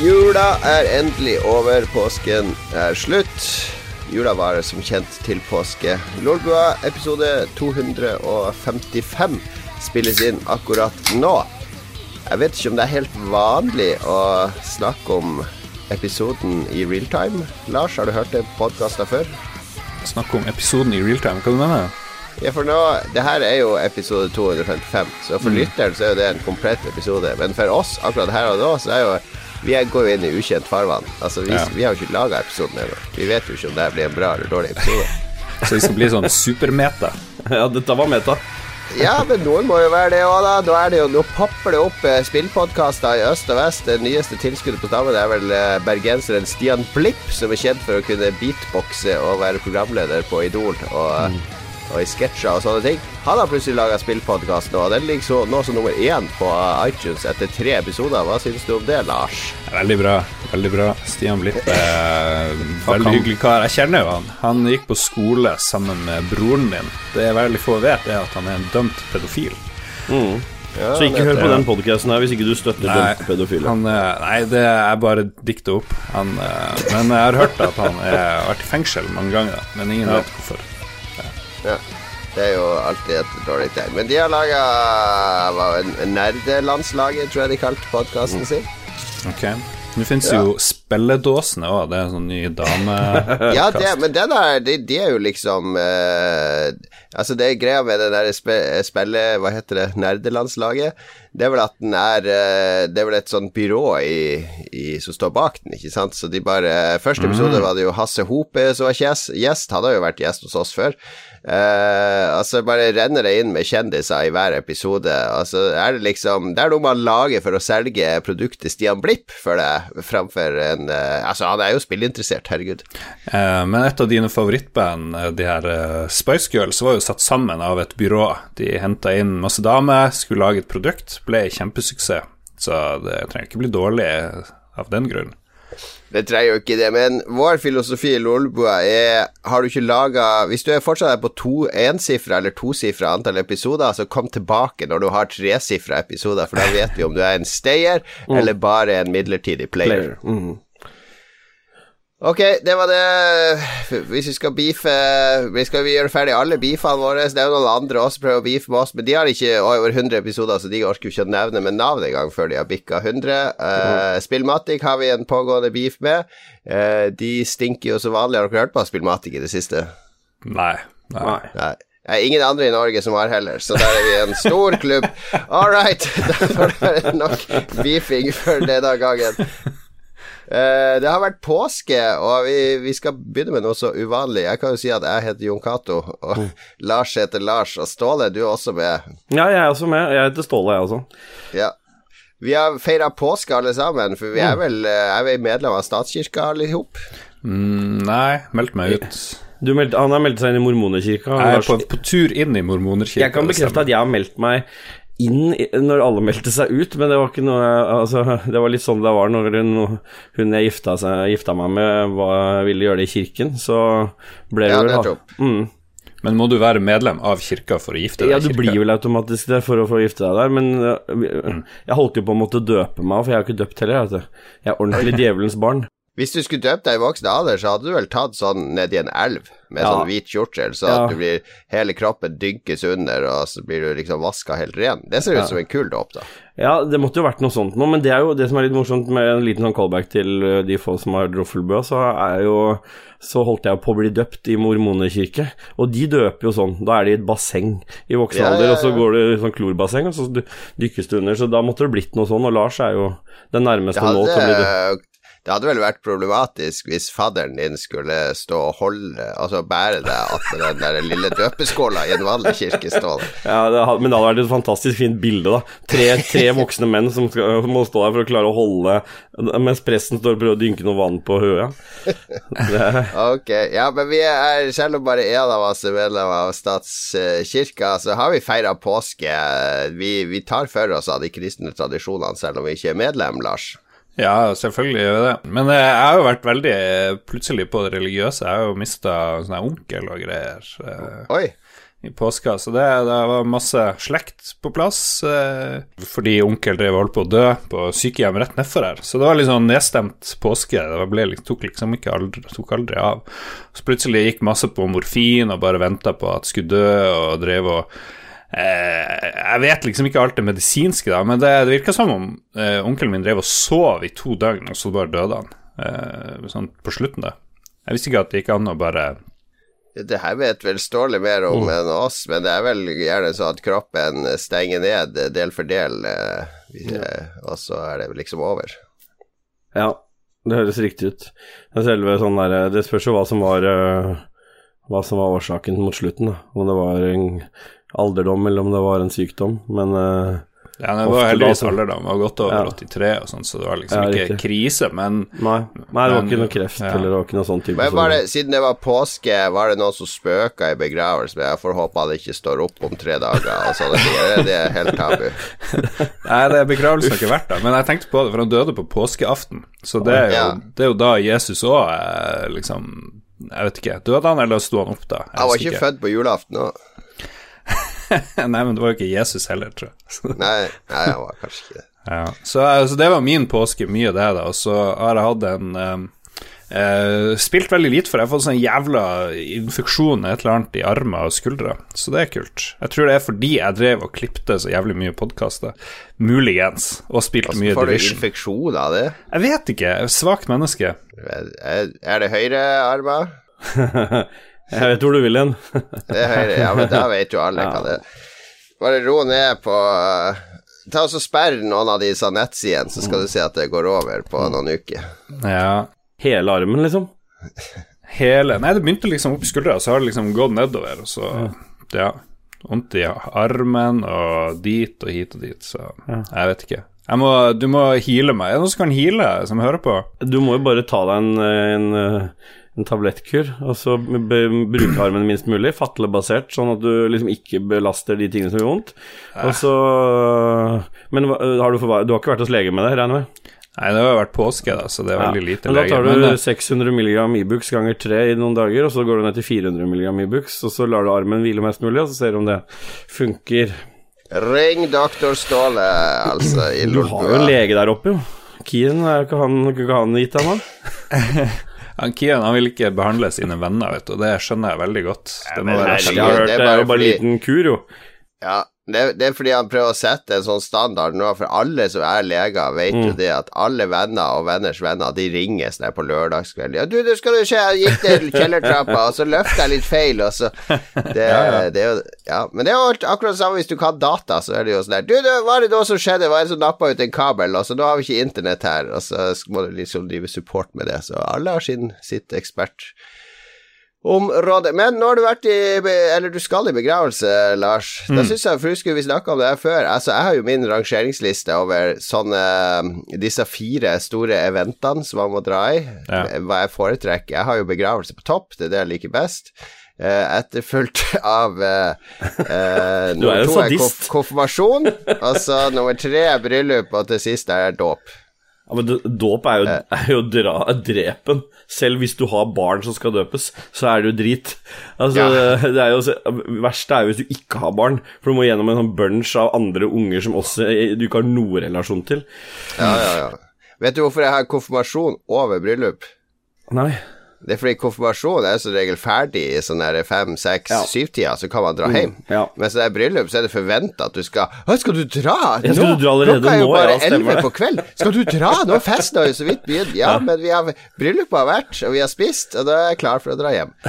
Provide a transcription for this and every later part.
Jula er endelig over, påsken er slutt. Jula varer som kjent til påske. Lolbua episode 255 spilles inn akkurat nå. Jeg vet ikke om det er helt vanlig å snakke om episoden i real time. Lars, har du hørt det podkasten før? Snakk om episoden i real time, hva du mener du? Ja, for nå, det her er jo episode 255, så for lytteren så er jo det en komplett episode. Men for oss akkurat her og nå, så er jo vi går jo inn i ukjent farvann. Altså, vi, Ja. vi har jo ikke laga episoden ennå. Vi vet jo ikke om det blir en bra eller dårlig episode. Så det skal bli sånn supermeta. Ja, dette var meta. Ja, men noen må jo være det òg, da. Nå, er det jo, nå popper det opp eh, spillpodkaster i øst og vest. Det nyeste tilskuddet på stammen er vel eh, bergenseren Stian Blipp, som er kjent for å kunne beatboxe og være programleder på Idol og, og i sketsjer og sånne ting. Han har plutselig laga spillpodkast nå, og den ligger så, nå som nummer én på iTunes etter tre episoder. Hva syns du om det, Lars? Veldig bra. veldig bra Stian Blipp er veldig hyggelig kar. Jeg kjenner jo han. Han gikk på skole sammen med broren min. Det er veldig få vet, er at han er en dømt pedofil. Ja, Så ikke hør på den podkasten her hvis ikke du støtter Nei, dømte pedofile. han, eh, nei, det er bare dikta opp. Han, eh, men jeg har hørt at han har vært i fengsel mange ganger, men ingen vet hvorfor. Ja. Det er jo alltid et dårlig tegn. Men de har laga Nerdelandslaget, tror jeg de kalte podkasten sin. Ok Nå finnes jo spilledåsene òg. Det er en sånn ny dame... Ja, det, men det der, de, de er jo liksom eh, Altså, det er greia med det der spe, spillet Hva heter det? Nerdelandslaget. Det er vel at den er eh, Det er vel et sånt byrå i, i, som står bak den, ikke sant? Så de bare Første episode var det jo Hasse Hope som var gjest. Han har jo vært gjest hos oss før. Eh, altså, bare renner det inn med kjendiser i hver episode. Altså, er det liksom Det er noe man lager for å selge produktet Stian Blipp for deg, framfor en uh, Altså, han er jo spillinteressert, herregud. Uh, Men et av dine favorittband, de her Spice Girls, var jo satt sammen av et byrå. De henta inn masse damer, skulle lage et produkt, ble kjempesuksess. Så det trenger ikke bli dårlig av den grunn. Det trenger jo ikke det, men vår filosofi i Lolbua er Har du ikke laga Hvis du er fortsatt på to ensifra eller tosifra antall episoder, så kom tilbake når du har tresifra episoder, for da vet vi om du er en stayer eller bare en midlertidig player. Player. Mhm. Ok, det var det. Hvis vi skal beefe vi Skal gjøre ferdig alle beefene våre? Det er jo noen andre også som prøver å beefe med oss, men de har ikke over 100 episoder, så de orker jo ikke å nevne med navn engang før de har bikka 100. Uh, Spillmatic har vi en pågående beef med. Uh, de stinker jo som vanlig. Har dere hørt på Spillmatic i det siste? Nei. nei. Nei. Nei. Det er ingen andre i Norge som har heller, så der er vi en stor klubb. All right, da får det være nok beefing for denne gangen. Eh, det har vært påske, og vi, vi skal begynne med noe så uvanlig. Jeg kan jo si at jeg heter Jon Cato, og Lars heter Lars. Og Ståle, du er også med. Ja, jeg er også med. Jeg heter Ståle, jeg også. Ja. Vi har feira påske alle sammen, for vi er vel eh, er vi medlem av statskirka alle i hop. Mm, nei, meldt meg ut. Du meldte, han har meldt seg inn i mormonerkirka. Jeg er på, på tur inn i mormonerkirka. Jeg kan bekrefte at jeg har meldt meg inn når alle meldte seg ut, men det var ikke noe Altså, det var litt sånn det var når hun, hun jeg gifta, seg, gifta meg med, var, ville gjøre det i kirken, så ble det Ja, vel mm. Men må du være medlem av kirka for å gifte deg Ja, du kirka? blir vel automatisk det for å få gifte deg der, men jeg holdt jo på å måtte døpe meg, for jeg har ikke døpt heller, vet du. Jeg er ordentlig djevelens barn. Hvis du skulle døpt deg i voksen alder, så hadde du vel tatt sånn ned i en elv med Ja. sånn hvit kjortel, så Ja. at du blir hele kroppen dynkes under, og så blir du liksom vaska helt ren. Det ser ut som en kul dåp, da. Ja, det måtte jo vært noe sånt nå, men det er jo det som er litt morsomt med en liten sånn callback til uh, de få som har Droffelbø, så er jo så holdt jeg på å bli døpt i mormonekirke, og de døper jo sånn. Da er de i et basseng i voksen Ja, alder, ja, og så går det i sånn klorbasseng, og så dykkes du under, så da måtte det blitt noe sånn, og Lars er jo den nærmeste nå til å bli døpt. Det hadde vel vært problematisk hvis fadderen din skulle stå og holde, altså bære deg med den der lille døpeskåla i en vanlig kirkestål. Ja, det, hadde, men det hadde vært et fantastisk fint bilde, da. Tre, tre voksne menn som skal, må stå der for å klare å holde Mens presten står og prøver å dynke noe vann på høya. Ok, ja, men vi er, selv om bare én av oss er medlem av statskirka, så har vi feira påske. Vi, vi tar for oss av de kristne tradisjonene, selv om vi ikke er medlem, Lars. Ja, selvfølgelig gjør jeg det. Men eh, jeg har jo vært veldig eh, plutselig på det religiøse. Jeg har jo mista sånn onkel og greier eh, Oi. i påska, så det, det var masse slekt på plass. Fordi onkel drev og holdt på å dø på sykehjem rett nedfor her. Så det var litt sånn nedstemt påske. Det ble, tok liksom ikke aldri, tok aldri av. Så plutselig gikk masse på morfin og bare venta på at skulle dø, og drev og jeg vet liksom ikke alt det medisinske, da, men det, det virka som om eh, onkelen min drev og sov i to døgn, og så bare døde han. Eh, sånn på slutten, da. Jeg visste ikke at det gikk an å bare Det her vet vel Ståle mer om enn oss, men det er vel gjerne sånn at kroppen stenger ned del for del, eh, eh, og så er det liksom over. Ja, det høres riktig ut. Selve sånn der, Det spørs jo hva som var Hva som var årsaken mot slutten. da Om det var en alderdom eller om det var en sykdom. Men uh, Ja, det var heldigvis alderdom, det var godt over Ja. 83 og sånn, så det var liksom Ja, ikke riktig. krise, men nei, nei, det var Men, ikke noe kreft ja. eller det var ikke noe sånn type Men var det, siden det var påske, var det noen som spøka i begravelsen? Jeg får håpe han ikke står opp om tre dager og sånne ting. Det- Det er helt tabu. Nei, det er begravelsen har ikke vært der, men jeg tenkte på det, for han døde på påskeaften, så det er jo, Ja. det er jo da Jesus òg liksom Jeg vet ikke, døde han, eller sto han opp da? Jeg Han var ikke, ikke født på julaften òg. Nei, men det var jo ikke Jesus heller, tror jeg. Nei, nei, han var kanskje ikke det. Ja, så altså, det var min påske, mye det, da. Og så har jeg hatt en um, uh, Spilt veldig lite, for jeg har fått sånn jævla infeksjon et eller annet i armer og skuldre. Så det er kult. Jeg tror det er fordi jeg drev og klipte så jævlig mye podkaster. Muligens. Og spilte Altså, mye får du infeksjon av det? Jeg vet ikke. Jeg er et Svakt menneske. Er det høyre høyrearmer? Jeg vet hvor du vil hen. Ja, men da vet jo alle hva det er. Bare ro ned på uh, Ta og Sperr noen av disse nettsidene, så skal du se at det går over på noen uker. Ja. Hele armen, liksom. Hele Nei, det begynte liksom opp i skuldra, så har det liksom gått nedover, og så Ja. Vondt i armen og dit og hit og dit, så jeg vet ikke. Jeg må, du må heale meg. Er det noen som kan heale, som hører på? Du må jo bare ta deg en, en, en tablettkur, og så bruke armen minst mulig, fatlebasert, sånn at du liksom ikke belaster de tingene som gjør vondt. Og så Men har du, forva- du har ikke vært hos lege med det, regner jeg med? Nei, det har vært påske, da, så det er veldig lite Men da tar du Men, eh, 600 mg Ibux ganger 3 i noen dager, og så går du ned til 400 mg Ibux, og så lar du armen hvile mest mulig, og så ser du om det funker. Ring doktor Ståle, altså, i Du har jo en lege der oppe, jo. Kien, er ikke han, ikke han gitt deg noe? han Kian han vil ikke behandle sine venner, vet du, og det skjønner jeg veldig godt. Det må være hørt det er det er jo bare en fordi- liten kur, jo. Ja, det, det er fordi han prøver å sette en sånn standard nå, for alle som er leger, vet jo det at alle venner og venners venner, de ringes ned på lørdagskveld. Ja, du, du skal du se, jeg gikk ned kjellertrappa, og så løfta jeg litt feil, og så det, det er jo Ja, men det er jo akkurat det samme hvis du kan data, så er det jo sånn der Du, du, hva er det da som skjedde? Hva er det som nappa ut en kabel? Og så nå har vi ikke internett her, og så må du liksom drive support med det, så alle har sin, sitt ekspert område. Men nå har du vært i Eller du skal i begravelse, Lars. Da syns jeg for husker vi snakka om det her før. Altså, jeg har jo min rangeringsliste over sånne Disse fire store eventene som man må dra i. Ja. Hva jeg foretrekker. Jeg har jo begravelse på topp, det er det jeg liker best. Eh, etterfulgt av er jo nummer to er konf konfirmasjon. Altså nummer tre er bryllup, og til sist er dåp. Ja, men Dåp er jo, er jo dra, drepen. Selv hvis du har barn som skal døpes, så er det jo drit. Altså, Ja. det er jo, verste er jo hvis du ikke har barn, for du må gjennom en sånn bunch av andre unger som også eh, du ikke har noe relasjon til. Ja, ja, ja. Vet du hvorfor jeg har konfirmasjon over bryllup? Nei. Det er fordi konfirmasjon er som regel ferdig i sånn fem, seks, Ja. syv-tida, så kan man dra hjem. ja. Mens det er bryllup, så er det forventa at du skal Å, skal du dra? Ja, skal du dra allerede Klokka er jo bare elleve på kveld. Skal du dra? Nå er festen har jo så vidt begynt. Ja, men vi har bryllupet har vært, og vi har spist, og da er jeg klar for å dra hjem.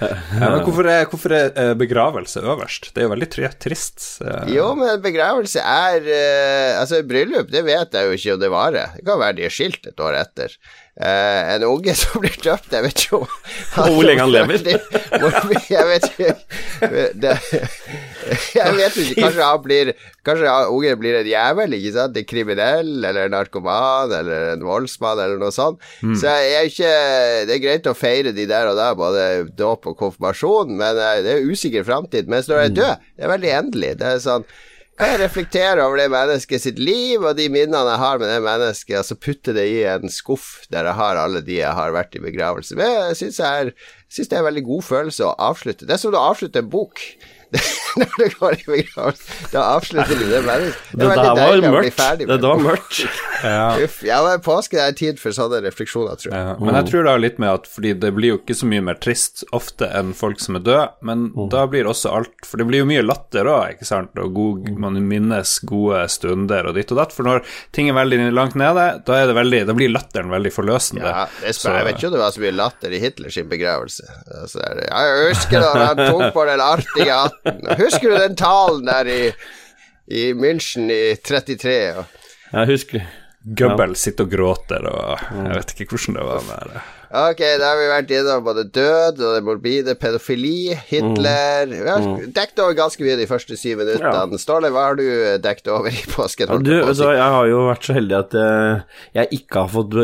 Ja, men hvorfor er, hvorfor er eh, begravelse øverst? Det er jo veldig trist. eh. Jo, men begravelse er eh, Altså, bryllup, det vet jeg jo ikke om det varer. Det kan være de er skilt et år etter. Eh, en unge som blir døpt, jeg vet jo Og hvor lenge han lever. Jeg vet ikke det, Jeg vet ikke, kanskje han blir Kanskje han- ungen blir en jævel, ikke sant? En kriminell, eller en narkoman, eller en voldsmann, eller noe sånt. Så jeg er ikke Det er greit å feire de der og der, både dåp og konfirmasjon, men eh, det er usikker framtid. Mens når jeg er død, det er veldig endelig. Det er sånn jeg reflekterer over det mennesket sitt liv og de minnene jeg har med det mennesket, og så putter det i en skuff der jeg har alle de jeg har vært i begravelse med. Jeg syns det er en veldig god følelse å avslutte. Det er som å avslutte en bok. Når du går i begravelse, da avslutter du det mennesket. Det er Dette veldig var deilig å bli mørkt. ferdig med Dette var mørkt. Ja. Uff, ja, men påske er tid for sånne refleksjoner, tror jeg. Ja, men jeg tror det har litt med at Fordi det blir jo ikke så mye mer trist ofte enn folk som er døde, men da blir også alt For det blir jo mye latter òg, ikke sant, og god, man minnes gode stunder og ditt og datt. For når ting er veldig langt nede, da, er det veldig, da blir latteren veldig forløsende. Ja, det Så- jeg vet ikke om det var så mye latter i Hitlers begravelse. Altså, jeg husker da han tok på den artige hatten. Husker du den talen der i, i München i 33? Og, Jeg husker Gubbel sitter og gråter, og jeg vet ikke hvordan det var med det. ok, da har vi vært innom både død og det morbide, pedofili, Hitler Vi har dekket over ganske mye de første syv minuttene. Ståle, hva har du dekket over i påsken? Ja, du, jeg på å vet du si? hva, jeg har jo vært så heldig at eh, jeg ikke har fått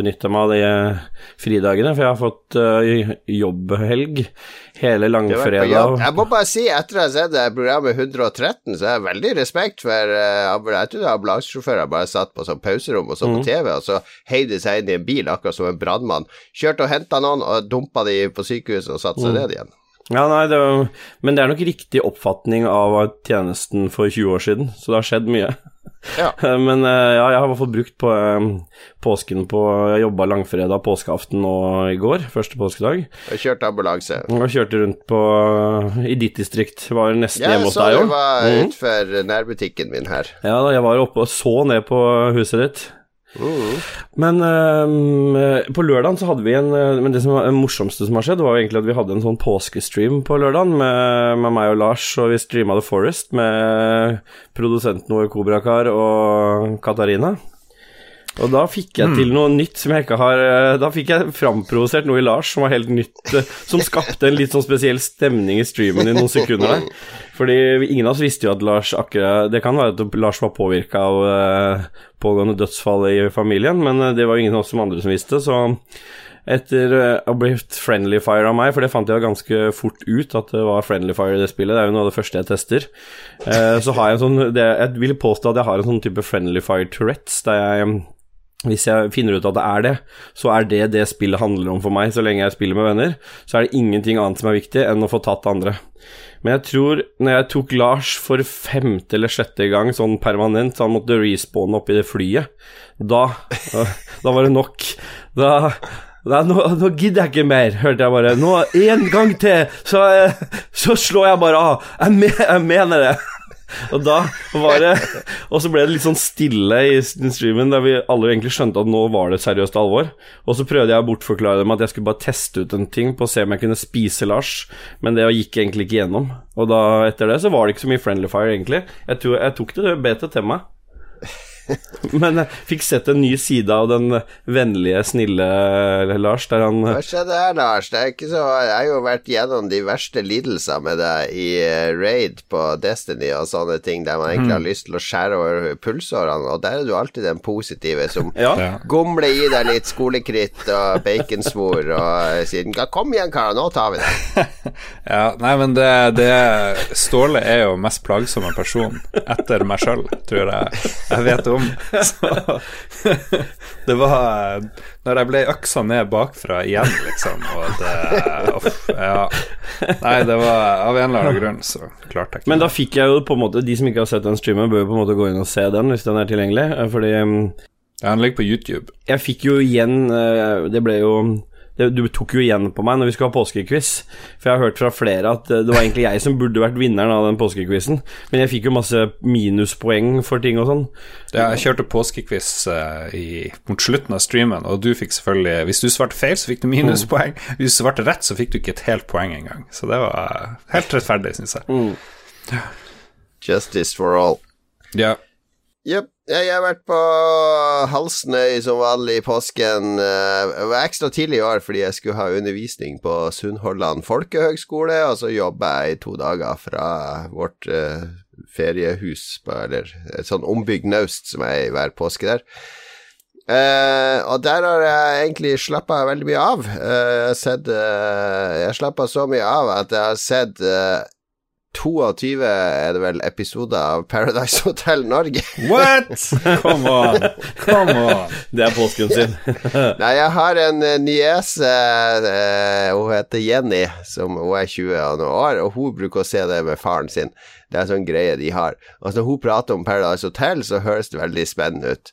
benytta meg av de eh, fridagene, for jeg har fått uh, jobbhelg hele langfredag. Jeg må bare si, etter å ha sett det programmet 113, så har jeg veldig respekt for uh, Jeg trodde ambulansesjåfører bare satt på sånn pauserom og så på TV, og så heiv de seg inn i en bil, akkurat som en brannmann. Kjørte og henta noen og dumpa de på sykehuset og satte seg ned igjen. Ja, nei, det var, men det er nok riktig oppfatning av tjenesten for 20 år siden, så det har skjedd mye. Ja. Men eh, ja, jeg har i hvert fall brukt på eh, påsken på Jeg jobba langfredag, påskeaften og i går, første påskedag. Og kjørte ambulanse. Og kjørte rundt på i ditt distrikt. Var nesten ja, hjemme hos så du var mm. utenfor nærbutikken min her. Ja, da, jeg var oppe og så ned på huset ditt. Men um, på lørdagen så hadde vi en eh, Men det som var det morsomste som har skjedd, var jo egentlig at vi hadde en sånn påskestream på lørdagen med, med meg og Lars, og vi streama The Forest med produsenten vår Kobrakar og Katarina. Og da fikk jeg til noe nytt som jeg ikke har eh, Da fikk jeg framprovosert noe i Lars som var helt nytt, eh, som skapte en litt sånn spesiell stemning i streamen i noen sekunder der. Fordi ingen av oss visste jo at Lars akkurat Det kan være at Lars var påvirka av eh, pågående dødsfall i familien, men det var jo ingen av oss som andre som visste, så etter å ha blitt friendly fire av meg, for det fant jeg ganske fort ut at det var friendly fire i det spillet, det er jo noe av det første jeg tester, så har jeg en sånn Jeg vil påstå at jeg har en sånn type friendly fire Tourettes, der jeg hvis jeg finner ut at det er det, så er det det spillet handler om for meg. Så lenge jeg spiller med venner, så er det ingenting annet som er viktig enn å få tatt andre. Men jeg tror, når jeg tok Lars for femte eller sjette gang sånn permanent, så han måtte respawne oppi det flyet, da, da var det nok. Da Nei, nå, nå gidder jeg ikke mer, hørte jeg bare. Nå, en gang til, så, så slår jeg bare av. Jeg, me, jeg mener det. Og da var det Og så ble det litt sånn stille i streamen, der vi alle egentlig skjønte at nå var det seriøst alvor. Og så prøvde jeg å bortforklare dem at jeg skulle bare teste ut en ting på å se om jeg kunne spise Lars, men det gikk egentlig ikke gjennom. Og da etter det så var det ikke så mye friendly fire, egentlig. Jeg, jeg tok det bedre til meg. Men jeg fikk sett en ny side av den vennlige, snille Lars, der han Hva skjedde her, Lars? Det er ikke så, jeg har jo vært gjennom de verste lidelser med deg i eh, raid på Destiny og sånne ting, der man egentlig har lyst til å skjære over pulsårene, og der er du alltid den positive som Ja. Ja. gomler i deg litt skolekritt og baconsvor og sier 'Kom igjen, karer, nå tar vi det'. Ja, nei, men det, det Ståle er jo mest plagsomme person etter meg sjøl, tror jeg jeg vet om. Så det var Når jeg ble øksa ned bakfra igjen, liksom, og det Uff, ja. Nei, det var av en eller annen grunn, så klarte jeg ikke Men da fikk jeg jo på en måte De som ikke har sett den streamen, bør jo på en måte gå inn og se den hvis den er tilgjengelig. eh, Fordi mm, Ja, den ligger på YouTube. jeg fikk jo igjen eh, Det ble jo Du tok jo igjen på meg når vi skulle ha påskequiz. For jeg har hørt fra flere at eh, det var egentlig jeg som burde vært vinneren av den påskequizen. Men jeg fikk jo masse minuspoeng for ting og sånn. Ja, jeg kjørte påskequiz eh, mot slutten av streamen, og du fikk selvfølgelig Hvis du svarte feil, så fikk du minuspoeng. Hvis du svarte rett, så fikk du ikke et helt poeng engang. Så det var eh, helt rettferdig, syns jeg. Justice for all. Ja. Jepp. Jeg har vært på Halsnøy som vanlig i påsken. Eh, Jeg var ekstra tidlig i år fordi jeg skulle ha undervisning på Sunnhordland folkehøgskole, og så jobba jeg i to dager fra vårt uh, feriehus, eller et sånn ombygd naust som er i hver påske der. Uh, og der har jeg egentlig slappa veldig mye av. Uh, jeg har sett eh, Jeg slappa så mye av at jeg har sett eh, 22 er det vel episoder av Paradise Hotel Norge. What?! Come on! Come on! Det er påsken sin. Nei, jeg har en uh, niese, eh, hun heter Jenny, som hun er 20 og noen år, og hun bruker å se det med faren sin. Det er en sånn greie de har. Og når hun prater om Paradise Hotel, så høres det veldig spennende ut.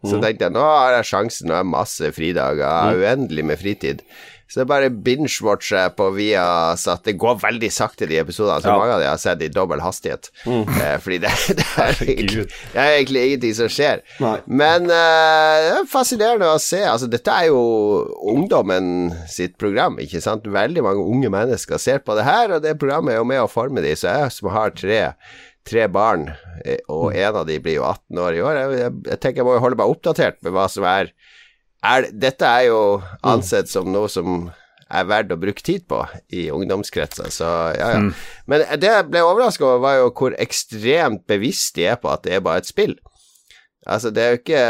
Så tenkte jeg nå har jeg sjansen, nå har jeg masse fridager, uendelig med fritid. Så det er bare binge-watcher på Viasat. Det går veldig sakte, de episodene. Så Ja. mange av de har sett i dobbel hastighet. Eh, fordi det, det, er, Herregud. det er egentlig ingenting som skjer. Nei. Men eh, det er fascinerende å se. Altså, dette er jo ungdommen sitt program, ikke sant. Veldig mange unge mennesker ser på det her, og det programmet er jo med å forme de. Så jeg som har tre, tre barn, eh, og en av de blir jo 18 år i år, jeg, jeg, jeg tenker jeg må jo holde meg oppdatert med hva som er, er Dette er jo ansett som noe som er verdt å bruke tid på i ungdomskretser, så ja, ja. Men det jeg ble overraska over, var jo hvor ekstremt bevisst de er på at det er bare et spill. Altså, det er jo ikke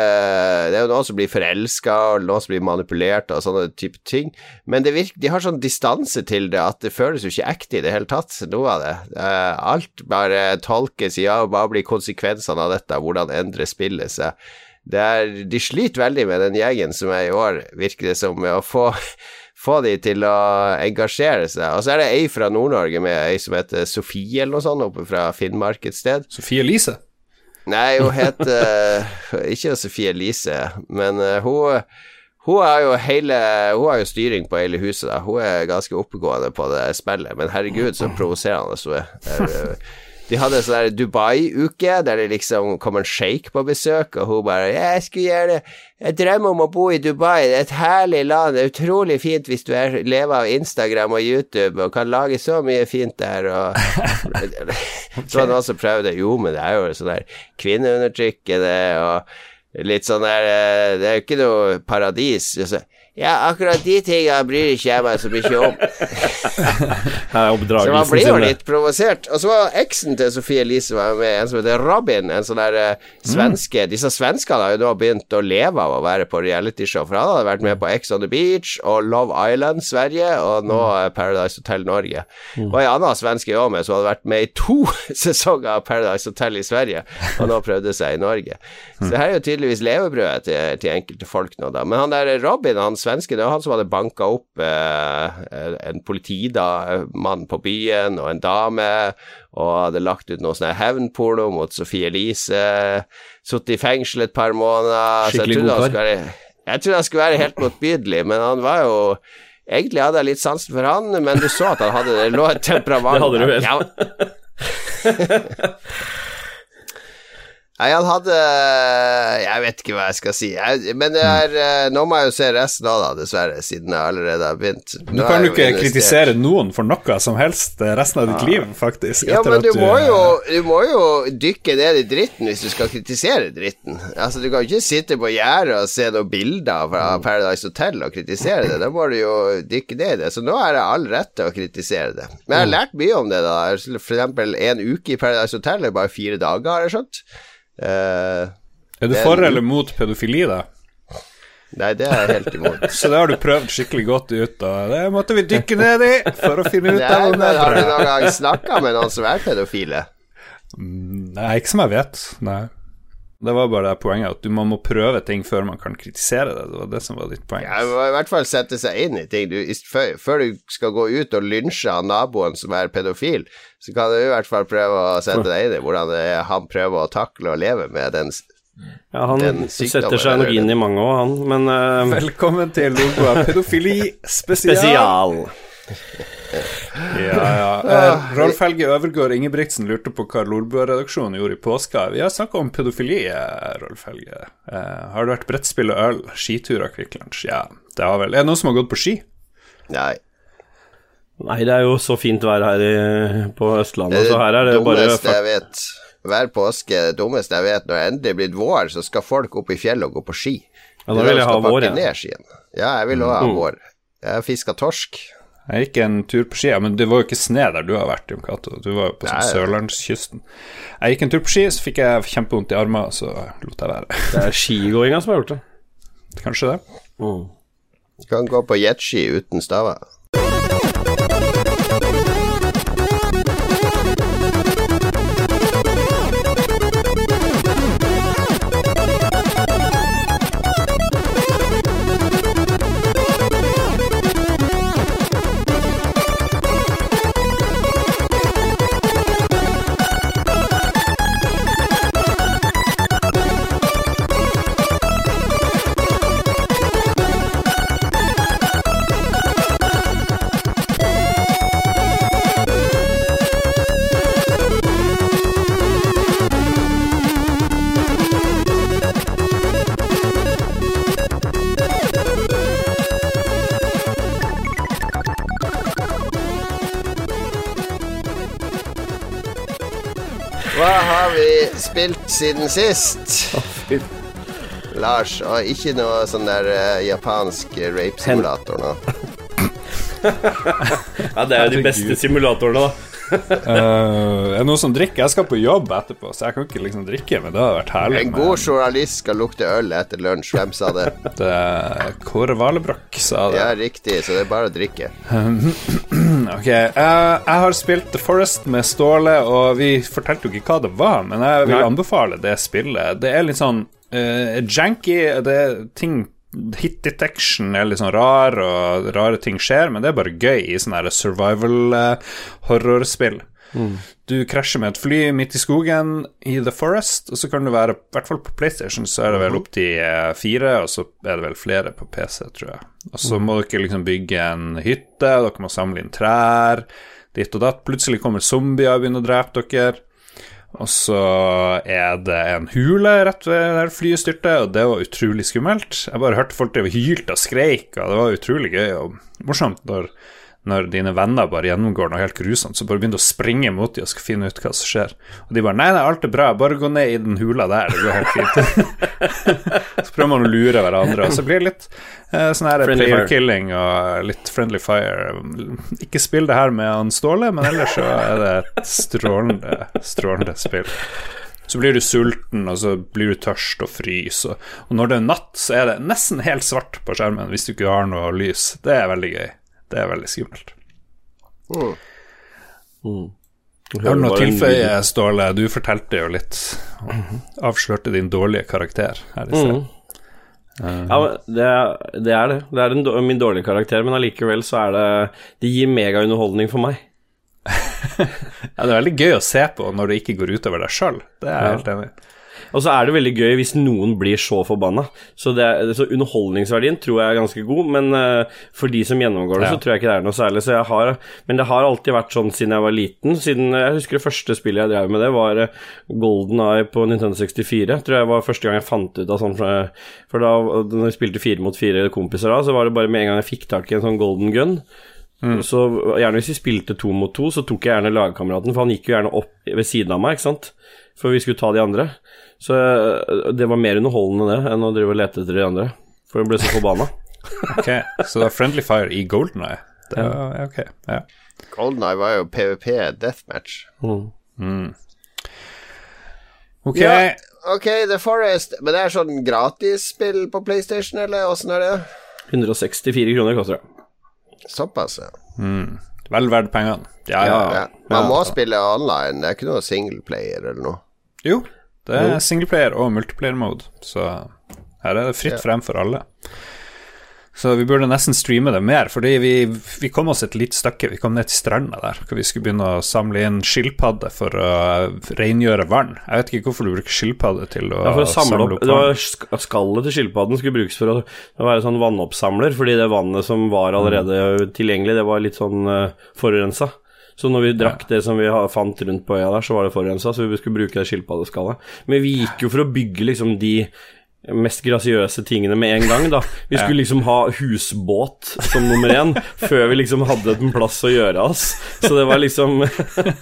Det er jo noen som blir forelska, og noen som blir manipulert og sånne type ting, men det virker, de har sånn distanse til det at det føles jo ikke ekte i det hele tatt, noe av det. Eh, alt bare tolkes i ja, hva blir konsekvensene av dette, hvordan endrer spillet seg. Det er, de sliter veldig med den gjengen som er i år, virker det som, med å få få de til å engasjere seg. Og så er det ei fra Nord-Norge med ei som heter Sofie eller noe sånt, oppe fra Finnmark et sted. Sofie Elise. Nei, hun heter Ikke Sofie Elise, men eh, hun hun har jo hele Hun har jo styring på hele huset, da. Hun er ganske oppegående på det spillet, men herregud, så provoserende hun er. De hadde en sånn Dubai-uke, der det liksom kom en sjeik på besøk, og hun bare 'Jeg skulle gjerne Jeg drømmer om å bo i Dubai. Det er et herlig land. Det er utrolig fint hvis du er, lever av Instagram og YouTube og kan lage så mye fint der', og Så var det noen som prøvde Jo, men det er jo sånn der kvinneundertrykkende og litt sånn der eh, Det er jo ikke noe paradis. Så, ja, akkurat de tingene bryr ikke jeg meg så mye om. Så man blir jo litt provosert. Og så var eksen til Sofie Elise var med, en som heter Robin, en sånn der uh, svenske Disse svenskene har jo nå begynt å leve av å være på realityshow, for han hadde vært med på Ex on the Beach og Love Island Sverige, og nå uh, Paradise Hotel Norge. Og ei anna svenske òg med, som hadde vært med i to sesonger av Paradise Hotel i Sverige, og nå prøvde seg i Norge. Så det her er jo tydeligvis levebrødet til, til enkelte folk nå, da. Men han der Robin, han svenske, det var han som hadde banka opp eh, en politimann på byen og en dame, og hadde lagt ut noe sånn hevnporno mot Sophie Elise. Sittet i fengsel et par måneder. Skikkelig god kar. jeg trodde han skulle være helt motbydelig, men han var jo Egentlig hadde jeg litt sansen for han, men du så at han hadde det lå et temperament Det hadde du vel. Ja, Nei, han hadde Jeg vet ikke hva jeg skal si. Jeg, men det er, eh, nå må jeg jo se resten av det, dessverre, siden jeg allerede har begynt. Nå du kan du jo ikke kritisere noen for noe som helst eh, resten av ditt liv, faktisk. Ja, men at du må, jo, du må jo dykke ned i dritten hvis du skal kritisere dritten. Altså, Du kan jo ikke sitte på gjerdet og se noen bilder fra Paradise Hotel og kritisere det. Da må du jo dykke ned i det. Så nå er det all rett til å kritisere det. Men jeg har lært mye om det, da. For eksempel en uke i Paradise Hotel er bare fire dager, har jeg skjønt. Eh, Er du for eller mot pedofili, da? nei, det er jeg helt imot. Så det har du prøvd skikkelig godt ut, og det måtte vi dykke ned i for å finne ut av om det er har du noen gang snakka med noen som er pedofile? Nei, ikke som jeg vet. Nei. Det var bare det poenget at du må, må prøve ting før man kan kritisere det. Det var det som var ditt poeng. Ja, må i hvert fall sette seg inn i ting. Du, før, før du skal gå ut og lynsje av naboen som er pedofil, så kan du i hvert fall prøve å sette deg inn i hvordan det er han prøver å takle og leve med den Ja, han setter seg nok inn i mange òg, han, men uh, Velkommen til Logoa pedofili spesial. spesial. Ja, ja. Eh, Rolf Helge Øvergård Ingebrigtsen lurte på hva Lolbua-redaksjonen gjorde i påska. Vi har snakka om pedofili, eh, Rolf Helge. Eh, har det vært brettspill og øl? Skiturer, Kvikk Lunsj? Ja, det har vel Er det noen som har gått på ski? Nei. Nei, det er jo så fint vær her i, på Østlandet, så her er det bare dummeste jeg vet. Hver påske, det dummeste jeg vet, når det endelig er blitt vår, så skal folk opp i fjellet og gå på ski. Ja, da vil jeg ha vår, ja. Ja, jeg vil også ha Mm. vår. Jeg har fiska torsk. Jeg gikk en tur på ski, men det var jo ikke sne der du har vært, Jon Cato. Du var jo på sånn sørlandskysten. Jeg gikk en tur på ski, så fikk jeg kjempevondt i armene, så lot jeg være. Det er skigåinga som har gjort det. Kanskje det. Mm. Du kan gå på jetski uten staver. Siden sist? Lars, og ikke noe sånn der uh, japansk rape-simulator nå. Ja, det er jo de beste simulatorene, da. Eh, er noe noen som drikker? Jeg skal på jobb etterpå, så jeg kan ikke liksom drikke, men det hadde vært herlig. En god journalist skal lukte øl etter lunsj. Hvem sa det? Det Kåre Valebrokk sa det. Ja, riktig, så det er bare å drikke. Ok, eh, jeg har spilt The Forest med Ståle, og vi fortalte jo ikke hva det var, men jeg vil Nei. anbefale det spillet. Det er litt sånn uh, janky, det er ting Hit detection er litt sånn rar, og rare ting skjer, men det er bare gøy i sånne her eh. Du krasjer med et fly midt i skogen i The Forest, og så kan du være I hvert fall på PlayStation så er det vel opp til fire, og så er det vel flere på PC, tror jeg. Og så må dere liksom bygge en hytte, dere må samle inn trær, ditt og datt. Plutselig kommer zombier og begynner å drepe dere. Og så er det en hule rett ved der flyet styrter, og det var utrolig skummelt. Jeg bare hørte folk drive hylte og skreik, og det var utrolig gøy og morsomt når, når dine venner bare gjennomgår noe helt grusomt, så bare begynner du å springe mot dem og skal finne ut hva som skjer. Og de bare 'Nei, nei, alt er bra, bare gå ned i den hula der, det går helt fint'. så prøver man å lure hverandre, og så blir det litt eh, sånn her Friendly player fire. killing og litt friendly fire. Ikke spill det her med han Ståle, men ellers så er det et strålende, strålende spill. Så blir du sulten, og så blir du tørst og fryser. Og, og når det er natt, så er det nesten helt svart på skjermen hvis du ikke har noe lys. Det er veldig gøy. Det er veldig skummelt. Har du noe å tilføye, Ståle? Du fortalte jo litt. Avslørte din dårlige karakter her i sted. Ja, det, er- det er det. Det er en, min dårlige karakter, men allikevel så er det Det gir megaunderholdning for meg. Ja, det er veldig gøy å se på når det ikke går utover deg sjøl. Det er jeg Ja. helt enig i. Og så er det veldig gøy hvis noen blir så forbanna. Så, det er, så underholdningsverdien tror jeg er ganske god, men uh, for de som gjennomgår det, Ja. så tror jeg ikke det er noe særlig. Så jeg har, men det har alltid vært sånn siden jeg var liten. Siden Jeg husker det første spillet jeg drev med det, var eh, Golden Eye på Nintendo 64. Tror jeg var første gang jeg fant ut av sånn For da når jeg spilte fire mot fire kompiser da, så var det bare med en gang jeg fikk tak i en sånn golden gun. Så gjerne hvis vi spilte to mot to, så tok jeg gjerne lagkameraten, for han gikk jo gjerne opp ved siden av meg, ikke sant, for vi skulle ta de andre. Så det var mer underholdende det enn å drive og lete etter de andre, for jeg ble så forbanna. Ok, Så det var Friendly Fire i Golden Eye. Det var, ja, ok, ja. Golden Eye var jo PVP deathmatch. Mm. Ok, Ja, ok, The Forest. Men det er sånn gratisspill på PlayStation, eller åssen er det? 164 kroner koster det. Såpass, ja. vel verdt pengene. Ja, ja. ja. Man må spille online, det er ikke noe singleplayer eller noe. Jo, det er singleplayer og multiplayer mode, så her er det fritt frem for alle. Så vi burde nesten streame det mer, fordi vi, vi kom oss et lite stykke. Vi kom ned til stranda der, hvor vi skulle begynne å samle inn skilpadder for å rengjøre vann. Jeg vet ikke hvorfor du bruker skilpadde til å Ja, å samle opp, det vann. sk- Skallet til skilpadden skulle brukes for å, å være sånn vannoppsamler, fordi det vannet som var allerede tilgjengelig, det var litt sånn uh, forurensa. Så når vi drakk det som vi fant rundt på øya der, så var det forurensa, så vi skulle bruke det skilpaddeskallet. Men vi gikk jo for å bygge liksom de mest grasiøse tingene med en gang, da. Vi skulle liksom ha husbåt som nummer én, før vi liksom hadde en plass å gjøre oss. Så det var liksom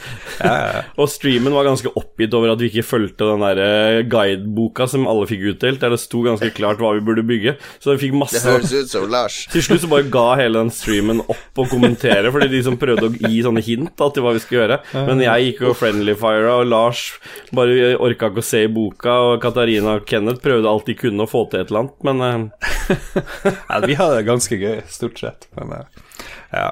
Og streamen var ganske oppgitt over at vi ikke fulgte den der eh, guideboka som alle fikk utdelt, der det sto ganske klart hva vi burde bygge. Så vi fikk Det masse høres ut som Lars. Til slutt så bare ga hele den streamen opp å kommentere, fordi de som prøvde å gi sånne hint da, til hva vi skulle gjøre. Men jeg gikk jo friendly fire, og Lars bare orka ikke å se i boka, og Katarina og Kenneth prøvde alt de kunne få til et eller annet, men eh, Ja, vi har det ganske gøy, stort sett. Men eh, ja.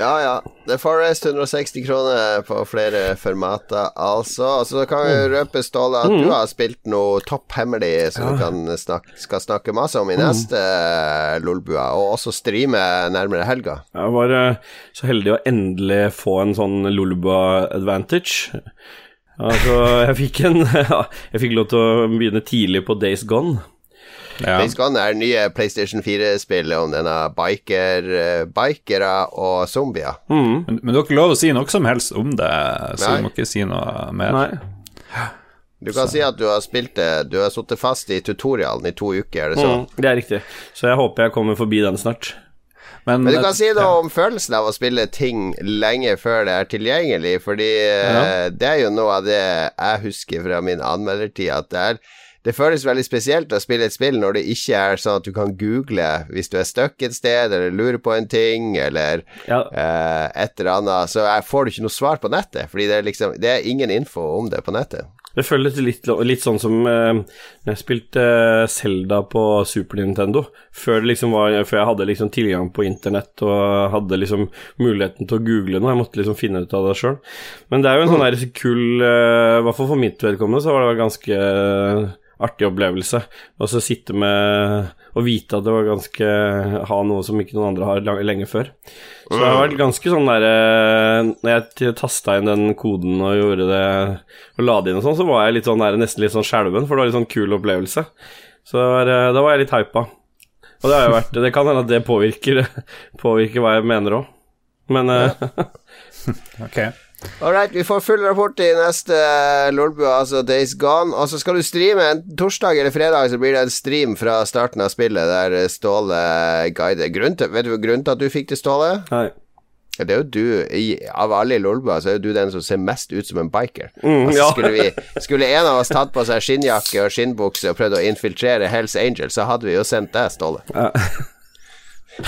Ja, ja. The Forest 160 kroner på flere formater, altså. Og så kan vi røpe, Ståle, at du har spilt noe topphemmelig som som du kan snakke, skal snakke masse om i neste mm. Lolbua, og også streame nærmere helga. jeg var så heldig å endelig få en sånn Lolbua advantage. Altså, jeg fikk en Jeg fikk lov til å begynne tidlig på Days Gone. ja. Days Gone er nye PlayStation 4-spillet om denne biker, bikere og zombier. Mm. Men, men du har ikke lov å si noe som helst om det, så Nei. du må ikke si noe mer. Nei. Du kan si at du har spilt det Du har sittet fast i tutorialen i to uker, er det så? Mm, det er riktig. Så jeg håper jeg kommer forbi den snart. Men, Men du kan si noe ja. om følelsen av å spille ting lenge før det er tilgjengelig, fordi eh, Ja. det er jo noe av det jeg husker fra min anmeldertid, at det er det føles veldig spesielt å spille et spill når det ikke er sånn at du kan google hvis du er stuck et sted, eller lurer på en ting, eller Ja, eh, et eller annet. Så får du ikke noe svar på nettet, fordi det er liksom Det er ingen info om det på nettet. Det føles litt, litt sånn som eh, når jeg spilte Selda på Super Nintendo. Før, det liksom var, før jeg hadde liksom tilgang på internett og hadde liksom muligheten til å google noe. Jeg måtte liksom finne ut av det sjøl. Men det er jo en sånn der kul eh, I hvert fall for mitt vedkommende så var det ganske eh, artig opplevelse. Og så sitte med og vite at det var ganske Ha noe som ikke noen andre har lenge før. Så det har vært ganske sånn der eh, Når jeg tasta inn den koden og gjorde det og la det inn og sånn, så var jeg litt sånn der, nesten litt sånn skjelven, for det var litt sånn kul opplevelse. Så det var, eh, da var jeg litt hypa. Og det har jo vært Det kan hende at det påvirker, påvirker hva jeg mener òg. Men eh, Ok. Alright, vi får full rapport i neste uh, Lolbua, altså Days Gone. Og så skal du streame en torsdag eller fredag, så blir det en stream fra starten av spillet der eh, Ståle guider. Grunn til, vet du grunnen til at du fikk det, Ståle? nei. Det er jo du, i, av alle i Lolbua, så er jo du den som ser mest ut som en biker. Mm, altså, ja. skulle, vi, skulle en av oss tatt på seg skinnjakke og skinnbukse og prøvd å infiltrere Hells Angels, så hadde vi jo sendt deg, Ståle. Ja,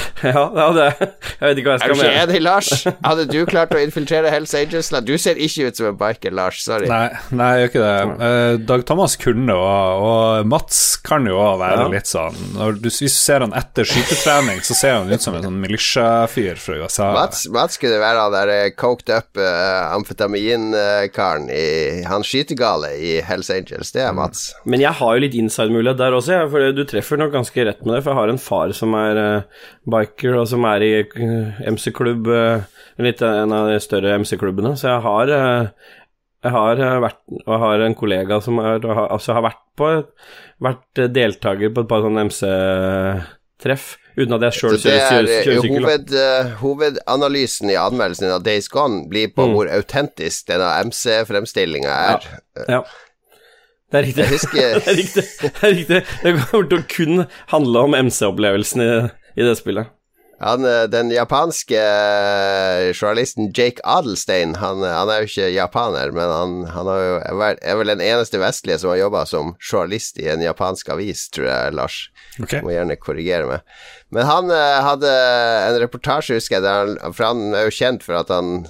ja det, jeg vet ikke hva jeg Er du skal ikke enig, Lars? Hadde du klart å infiltrere Hells Angels? Nei, Du ser ikke ut som en biker, Lars. Sorry. Nei, nei, jeg gjør ikke det. Uh, Dag Thomas kunne og, og Mats kan jo òg være Ja. litt sånn når du, Hvis du ser han etter skytetrening, så ser han ut som en sånn militia-fyr fra USA. Mats, Mats kunne være han der eh, coked up uh, amfetaminkaren i Han skytegale i Hells Angels. Det er Mats. Men jeg har jo litt inside-mulighet der også, jeg, for du treffer nok ganske rett med det. For jeg har en far som er eh, biker, og som er i eh, MC-klubb, uh, litt en av de større MC-klubbene, så jeg har eh, jeg har eh, vært og jeg har en kollega som er, altså har vært på Vært eh, deltaker på et par sånne MC-treff, uten at jeg sjøl kjører, er kjører, eh, kjører sykkel. hoved, eh, Hovedanalysen i anmeldelsen av Days Gone blir på Mm. hvor autentisk denne MC-fremstillinga er. Ja. Det er riktig. Det er riktig. Det er riktig. Det kommer til å kun handle om MC-opplevelsen i, i det spillet. Han, eh, den japanske eh, journalisten Jake Adelstein, han, eh, han er jo ikke japaner, men han, han har jo, er vel- er vel den eneste vestlige som har jobba som journalist i en japansk avis, tror jeg, Lars. Ok. Må gjerne korrigere meg. Men han hadde en reportasje, husker jeg, der han, for han er jo kjent for at han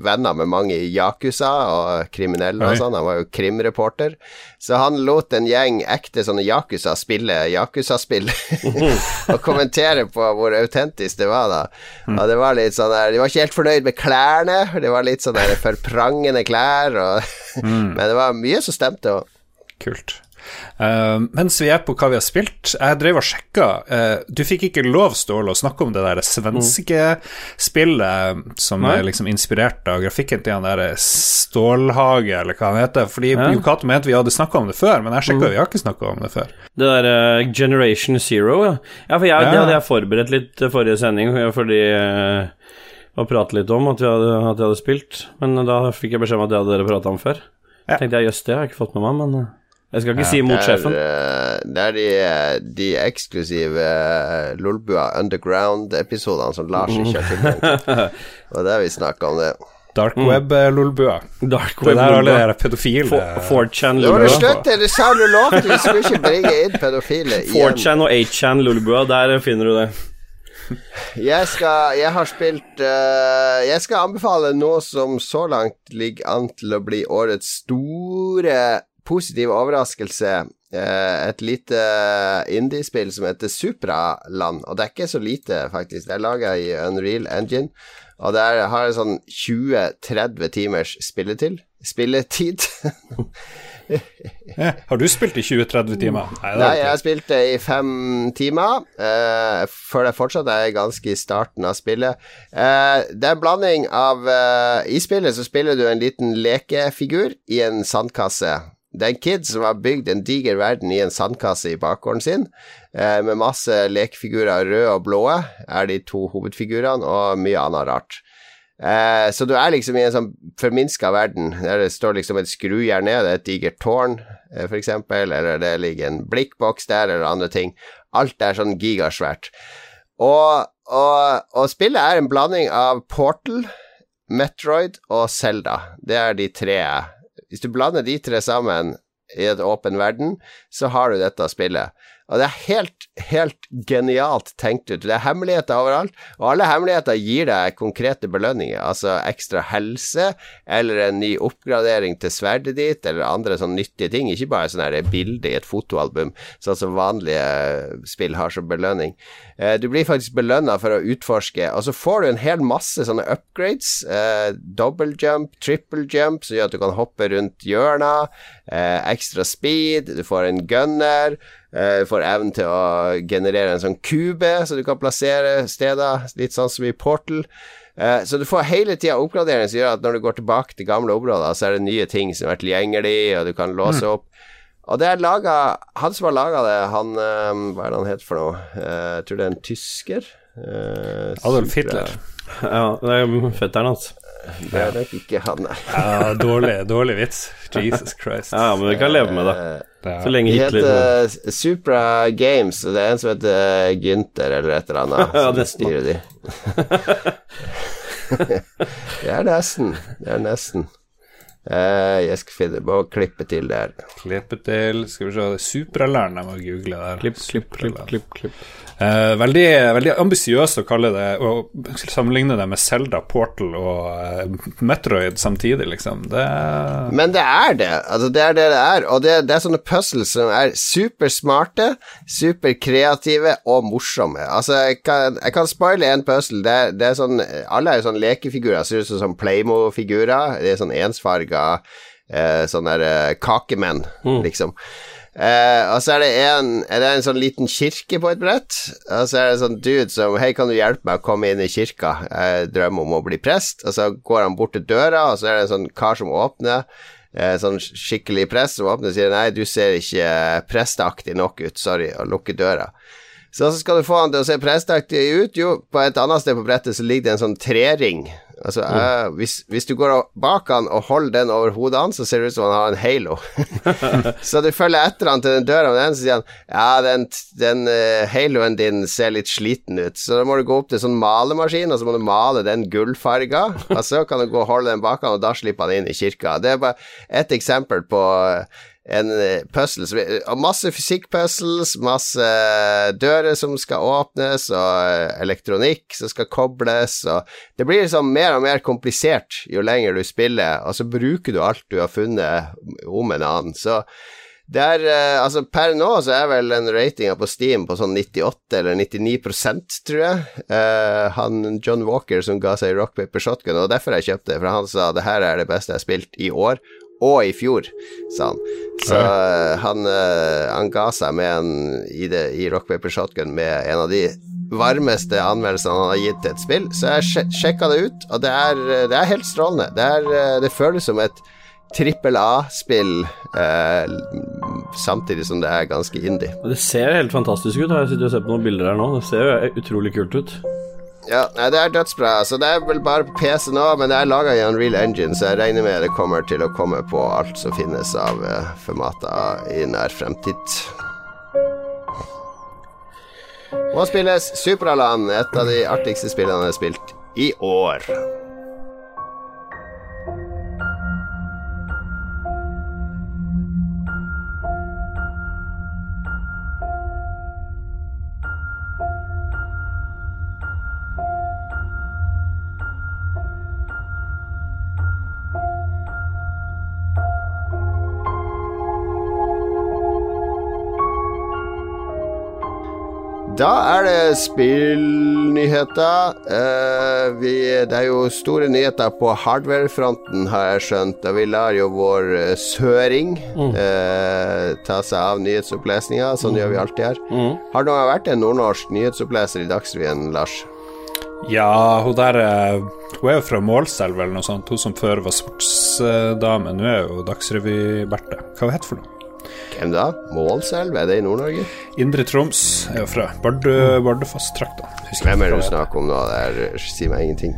venner med mange i Yakuza og kriminelle og sånn. Han var jo krimreporter. Så han lot en gjeng ekte sånne Yakuza spille Yakuza-spill. og kommentere på hvor autentisk det var, da. Mm. Og det var litt sånn der De var ikke helt fornøyd med klærne. Det var litt sånn der forprangende klær. Og Mm. Men det var mye som stemte Og... Kult. Eh, mens vi er på hva vi har spilt, jeg drev og sjekka Uh, Du fikk ikke lov, Ståle, å snakke om det der svenske spillet som Nei. er liksom inspirert av grafikken til han der Stålhage, eller hva han heter. Fordi Ja. Mente vi hadde snakka om det før, men jeg sjekka, vi har ikke snakka om det før. Det der uh, Generation Zero, ja. ja for jeg, Ja. Det hadde jeg forberedt litt forrige sending, fordi uh, Å prate litt om at hadde, at jeg hadde spilt. Men da fikk jeg beskjed om at det hadde dere prata om før. Ja. Tenkte jeg jøss, det har jeg ikke fått med meg, men eh, jeg skal ikke si mot der, sjefen. eh, det er de, eh, de eksklusive eh, Lolbua Underground-episodene som Lars ikke har tilgang det er vi snakka om det. Dark Web-lolbua. Dark Det Web der alle de pedofile 4chan Nå må du sa du lovte vi skulle ikke bringe inn pedofile igjen. 4chan og 8chan Lolbua, der finner du det. Jeg skal Jeg har spilt uh, Jeg skal anbefale noe som så langt ligger an til å bli årets store positive overraskelse. Eh, et lite indiespill som heter Supraland. Og det er ikke så lite, faktisk. Det er laga i Unreal Engine. Og det er, har jeg sånn 20-30 timers spilletid. Spilletid. Har du spilt i 20-30 timer? Nei, Nei, jeg har spilt det i fem timer. Uh, før det fortsatt er ganske i starten av spillet. Uh, det er en blanding av uh, I spillet så spiller du en liten lekefigur i en sandkasse. Det er en kid som har bygd en diger verden i en sandkasse i bakgården sin, eh, med masse lekefigurer, røde og blå, er de to hovedfigurene, og mye annet rart. Eh, så du er liksom i en sånn forminska verden, der det står liksom et skrujern ned, et digert tårn, eh, eksempel, eller det ligger en blikkboks der, eller andre ting. Alt er sånn gigasvært. Og og, og spillet er en blanding av Portal, Metroid og Zelda. Det er de tre. Hvis du blander de tre sammen i et åpen verden, så har du dette spillet. Og det er helt, helt genialt tenkt ut. Det er hemmeligheter overalt, og alle hemmeligheter gir deg konkrete belønninger. Altså ekstra helse, eller en ny oppgradering til sverdet ditt, eller andre sånne nyttige ting. Ikke bare sånn bilde i et fotoalbum, sånn som vanlige spill har som belønning. Eh, du blir faktisk belønna for å utforske, og så får du en hel masse sånne upgrades. Eh, double jump, triple jump, som gjør at du kan hoppe rundt hjørna. Eh, ekstra speed, du får en gunner. Du får evnen til å generere en sånn kube, så du kan plassere steder, litt sånn som i Portal. Så du får hele tida oppgradering som gjør at når du går tilbake til gamle områder, så er det nye ting som er tilgjengelig, og du kan låse mm. Og det er laga Han som har laga det, han um, Hva er det han heter for noe? Uh, jeg tror det er en tysker. Adolf Hitler. Ja, det er fetteren hans. Det er nok ikke han, nei. ja, dårlig, dårlig vits. Jesus Christ. Ja, men vi kan leve med det. Så lenge Hitler De heter Supra Games, og det er en som heter Gynter eller et eller annet, som ja, styrer de. det er nesten. Det er nesten. Uh, jeg skal finne på å klippe til der. Klippe til Skal vi se Supralæren, jeg må google der. Klipp, klipp, klipp, klipp, klipp. Eh, veldig veldig ambisiøst å kalle det Å sammenligne det med Selda, Portal og eh, Metroid samtidig, liksom. Det Men det er det. Altså, det er det det er. Og det, det er sånne puzzles som er supersmarte, superkreative og morsomme. Altså, jeg kan, jeg kan spoile en puzzle. Det det er sånn Alle er jo sånn lekefigurer, ser ut som Playmo-figurer. Det er sånn ensfarga uh, sånne der, kakemenn, mm. liksom. Eh, og så er det en Er det en sånn liten kirke på et brett. Og så er det en sånn dude som Hei, kan du hjelpe meg å komme inn i kirka? Jeg drømmer om å bli prest. Og så går han bort til døra, og så er det en sånn kar som åpner. Eh, sånn skikkelig prest som åpner og sier nei, du ser ikke prestaktig nok ut, sorry, og lukker døra. Så skal du få han til å se prestaktig ut. Jo, på et annet sted på brettet så ligger det en sånn trering. Altså, mm. uh, hvis, hvis, du går bak han og holder den over hodet hans, så ser det ut som han har en halo. så du følger etter han til den døra, og den så sier han ja, den, den uh, haloen din ser litt sliten ut, så da må du gå opp til sånn malemaskin, og så må du male den gullfarga, og så kan du gå og holde den bak han, og da slipper han inn i kirka. Det er bare ett eksempel på uh, en eh, puzzle Og masse fysikkpuzzles, masse dører som skal åpnes, og eh, elektronikk som skal kobles, og Det blir liksom mer og mer komplisert jo lenger du spiller, og så bruker du alt du har funnet om en annen. Så er eh, Altså, per nå så er vel en ratinga på Steam på sånn 98 eller 99% tror jeg. Uh, han John Walker som ga seg Rock Paper Shotgun, og derfor jeg kjøpte det, for han sa det her er det beste jeg har spilt i år, og i fjor, sa han. Så ja. han, uh, han, ga seg med en i, det, i Rock Paper Shotgun med en av de varmeste anmeldelsene han har gitt til et spill. Så jeg sj sjekka det ut, og det er, det er helt strålende. Det, er, uh, det, føles som et trippel A-spill samtidig som det er ganske indie. Det ser helt fantastisk ut. Jeg sitter og ser på noen bilder her nå. Det ser jo utrolig kult ut. Ja, nei, det er dødsbra. Så det er vel bare PC nå, men det er laga i Unreal Engine, så jeg regner med det kommer til å komme på alt som finnes av uh, formater i nær fremtid. Må spilles Superaland, et av de artigste spillene jeg har spilt i år. Da er det spillnyheter. Uh, vi, det er jo store nyheter på hardware-fronten, har jeg skjønt. Og vi lar jo vår uh, søring mm. uh, ta seg av nyhetsopplesninga. Sånn mm. gjør vi alltid her. Mm. Har det vært en nordnorsk nyhetsoppleser i Dagsrevyen, Lars? Ja, hun der Hun er jo fra Målselv eller noe sånt. Hun som før var sportsdame. Nå er jo Dagsrevy-Berthe. Hva heter hun for noe? Hvem da? Målselv? Er det i Nord-Norge? Indre Troms er jo fra Bardu, Bardufoss-trakta. Hvem er det du snakker om nå? Det er, sier meg ingenting.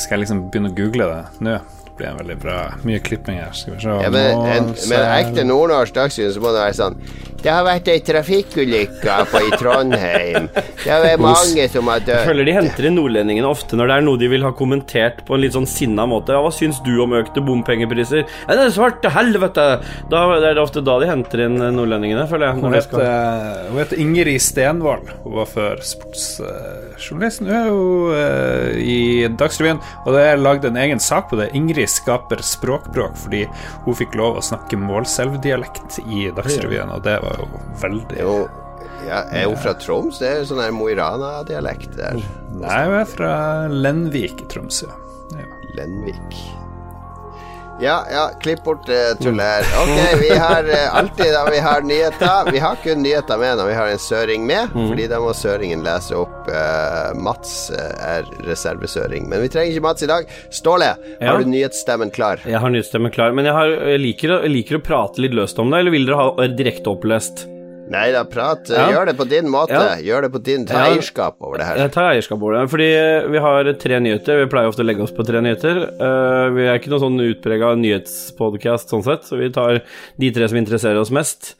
Skal jeg liksom begynne å google det nå? Blir en veldig bra Mye klipping her. Skal vi se Ja, men en, men ekte nordnorsk dagsrevyen så må det være sånn Det har vært ei trafikkulykke i Trondheim. Det har vært mange som har Jeg dødd. føler de henter inn nordlendingene ofte når det er noe de vil ha kommentert på en litt sånn sinna måte. Ja, hva syns du om økte bompengepriser? Ja, det er svarte helvete! Da det er det ofte da de henter inn nordlendingene, føler jeg. Hun heter, hun heter Ingrid Stenvold. Hun var før sportsjournalist. Nå er hun uh, i Dagsrevyen, og det er lagd en egen sak på det. Ingrid skaper språkbråk fordi hun fikk lov å snakke målselvdialekt i Dagsrevyen, og det var jo veldig Jo, ja, er hun fra Troms? Det er jo sånn Mo i Rana-dialekt der. Nei, hun er fra Lenvik i Tromsø. Ja. Lenvik. Ja, ja, klipp bort uh, tullet her. Ok, vi har uh, alltid da vi har nyheter Vi har kun nyheter med når vi har en søring med, fordi da må søringen lese opp uh, Mats er reservesøring. Men vi trenger ikke Mats i dag. Ståle, Ja. har du nyhetsstemmen klar? Jeg har nyhetsstemmen klar, men jeg, har, jeg, liker, jeg liker å prate litt løst om det, eller vil dere ha direkte opplest? Nei da, prat. eh, Ja. Gjør det på din måte. Ja. Gjør det på din Ta Ja. eierskap over det her. Jeg tar eierskap over det. Fordi vi har tre nyheter. Vi pleier ofte å legge oss på tre nyheter. Uh, vi er ikke noe sånn utprega nyhetspodkast sånn sett, så vi tar de tre som interesserer oss mest.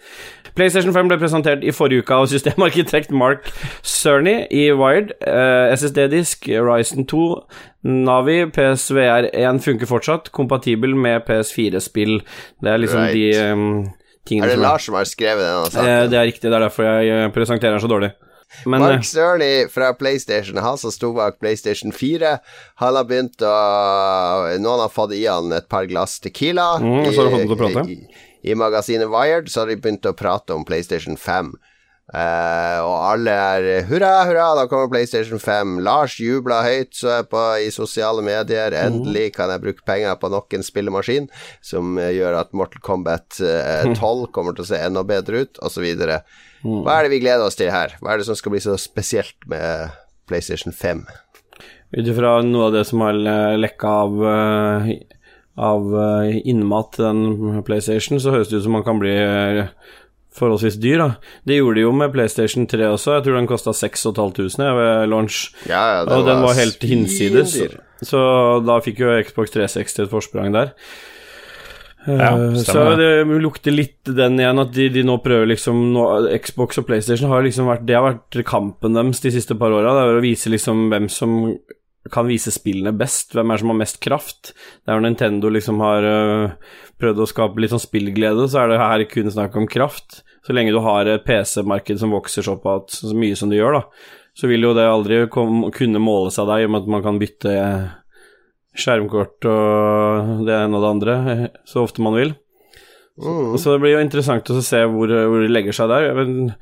PlayStation 5 ble presentert i forrige uke av systemarkitekt Mark Cerny i Wired. Uh, SSD-disk, Ryzen 2, Navi, PSVR1 funker fortsatt. Kompatibel med PS4-spill. Det er liksom Right. de eh, tingene Er det Lars som har skrevet denne Eh, det er riktig, det er derfor jeg eh, presenterer den så dårlig. Men Mark Sturley fra PlayStation, han som sto bak PlayStation 4, han har begynt å Noen har fått i han et par glass Tequila. Mm, og så har han fått til å prate. I, I magasinet Wired så har de begynt å prate om PlayStation 5. Eh, og alle er hurra, hurra, da kommer PlayStation 5. Lars jubla høyt så jeg på i sosiale medier. Endelig kan jeg bruke penger på nok en spillemaskin som eh, gjør at Mortal Kombat eh, 12 kommer til å se enda bedre ut, osv. Hva er det vi gleder oss til her? Hva er det som skal bli så spesielt med PlayStation 5? Ut ifra noe av det som har le- lekka av, eh, av eh, innmat til den PlayStation, så høres det ut som man kan bli eh, forholdsvis dyr. da. Det gjorde de jo med PlayStation 3 også. Jeg tror den kosta 6500 ved launch. Ja, ja, og den var helt hinsides. Så da fikk jo Xbox 360 et forsprang der. Ja, Eh, så det lukter litt den igjen, at de, de nå prøver liksom nå, Xbox og PlayStation har liksom vært Det har vært kampen deres de siste par åra. Det er å vise liksom hvem som kan vise spillene best, hvem er det som har mest kraft. Der Nintendo liksom har øh, prøvd å skape litt sånn spillglede, så er det her kun snakk om kraft. Så lenge du har et PC-marked som vokser såpass så mye som det gjør, da, så vil jo det aldri kom, kunne måle seg deg om at man kan bytte skjermkort og det ene og det andre eh, så ofte man vil. Mm. Så det blir jo interessant å se hvor, hvor de legger seg der. Men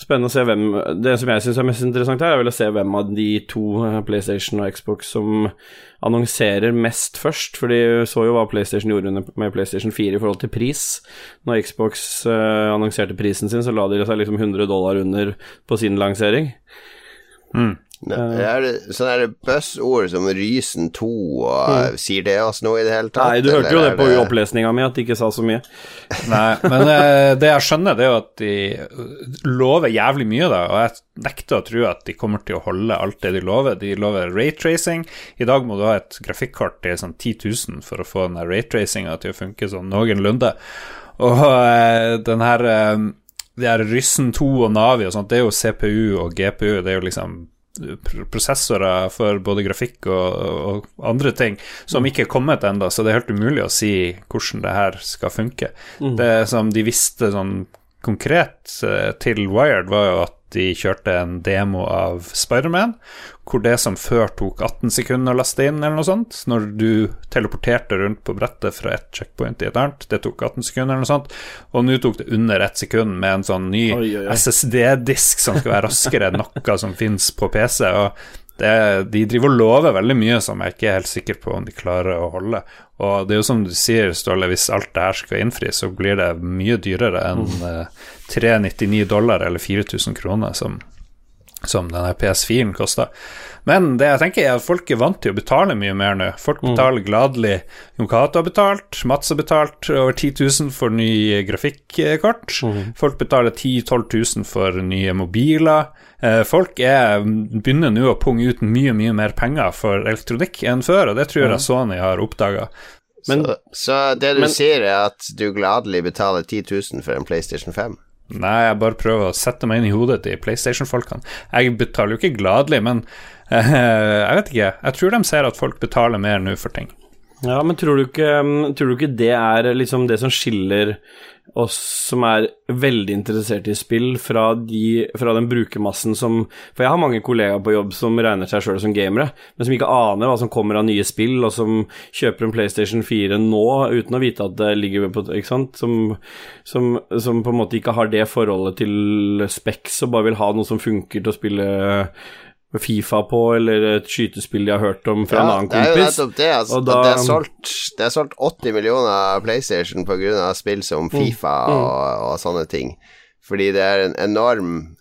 spennende å se hvem Det som jeg syns er mest interessant her, er vel å se hvem av de to, eh, PlayStation og Xbox, som annonserer mest først. For de så jo hva PlayStation gjorde med PlayStation 4 i forhold til pris. Når Xbox eh, annonserte prisen sin, så la de seg liksom 100 dollar under på sin lansering. Ne- Er det sånne buzzord som Rysen 2 og Sier det oss noe i det hele tatt? Mm. Nei, du hørte jo det er på opplesninga mi, at de ikke sa så mye. Nei, men eh, det jeg skjønner, det er jo at de lover jævlig mye, da, og jeg nekter å tro at de kommer til å holde alt det de lover. De lover raytracing. I dag må du ha et grafikkort til sånn 10 000 for å få den raytracinga til å funke sånn noenlunde. Og eh, den her eh, de her Ryssen 2 og Navi og sånt, det er jo CPU og GPU, det er jo liksom prosessorer for både grafikk og, og andre ting som ikke er kommet ennå, så det er helt umulig å si hvordan det her skal funke. Det som de visste sånn konkret eh, til Wired, var jo at de kjørte en demo av Spiderman, hvor det som før tok 18 sekunder å laste inn, eller noe sånt, når du teleporterte rundt på brettet fra et checkpoint i et annet, det tok 18 sekunder, eller noe sånt, og nå tok det under ett sekund med en sånn ny. SSD-disk som skal være raskere enn noe som finnes på PC. og det, De driver og lover veldig mye som jeg ikke er helt sikker på om de klarer å holde. Og det er jo som du sier, Ståle, hvis alt det her skal innfris, så blir det mye dyrere enn eh, 399 dollar eller 4000 kroner, som, som denne PS4-en koster. Men det jeg tenker er at folk er vant til å betale mye mer nå. Folk betaler gladelig. Jon Cato har betalt, Mats har betalt over 10 000 for ny grafikkort. Folk betaler 10 000-12 000 for nye mobiler. Eh, Folk er, begynner nå å punge ut mye, mye mer penger for elektronikk enn før, og det tror jeg Sony har oppdaga. Så, så det du men- sier, er at du gladelig betaler 10 000 for en PlayStation 5? Nei, jeg bare prøver å sette meg inn i hodet til PlayStation-folkene. Jeg betaler jo ikke gladelig, men uh, jeg vet ikke. Jeg tror de ser at folk betaler mer nå for ting. Ja, men tror du ikke, tror du ikke det er liksom det som skiller oss som er veldig interessert i spill, fra, de, fra den brukermassen som For jeg har mange kollegaer på jobb som regner seg sjøl som gamere, men som ikke aner hva som kommer av nye spill, og som kjøper en PlayStation 4 nå uten å vite at det ligger på Ikke sant? Som, som, som på en måte ikke har det forholdet til Specs og bare vil ha noe som funker til å spille Fifa på, eller et skytespill de har hørt om fra en annen kompis. det er jo nettopp det. Altså, da- det, er solgt, det er solgt 80 millioner PlayStation pga. spill som Fifa og, og sånne ting. Fordi det er en enorm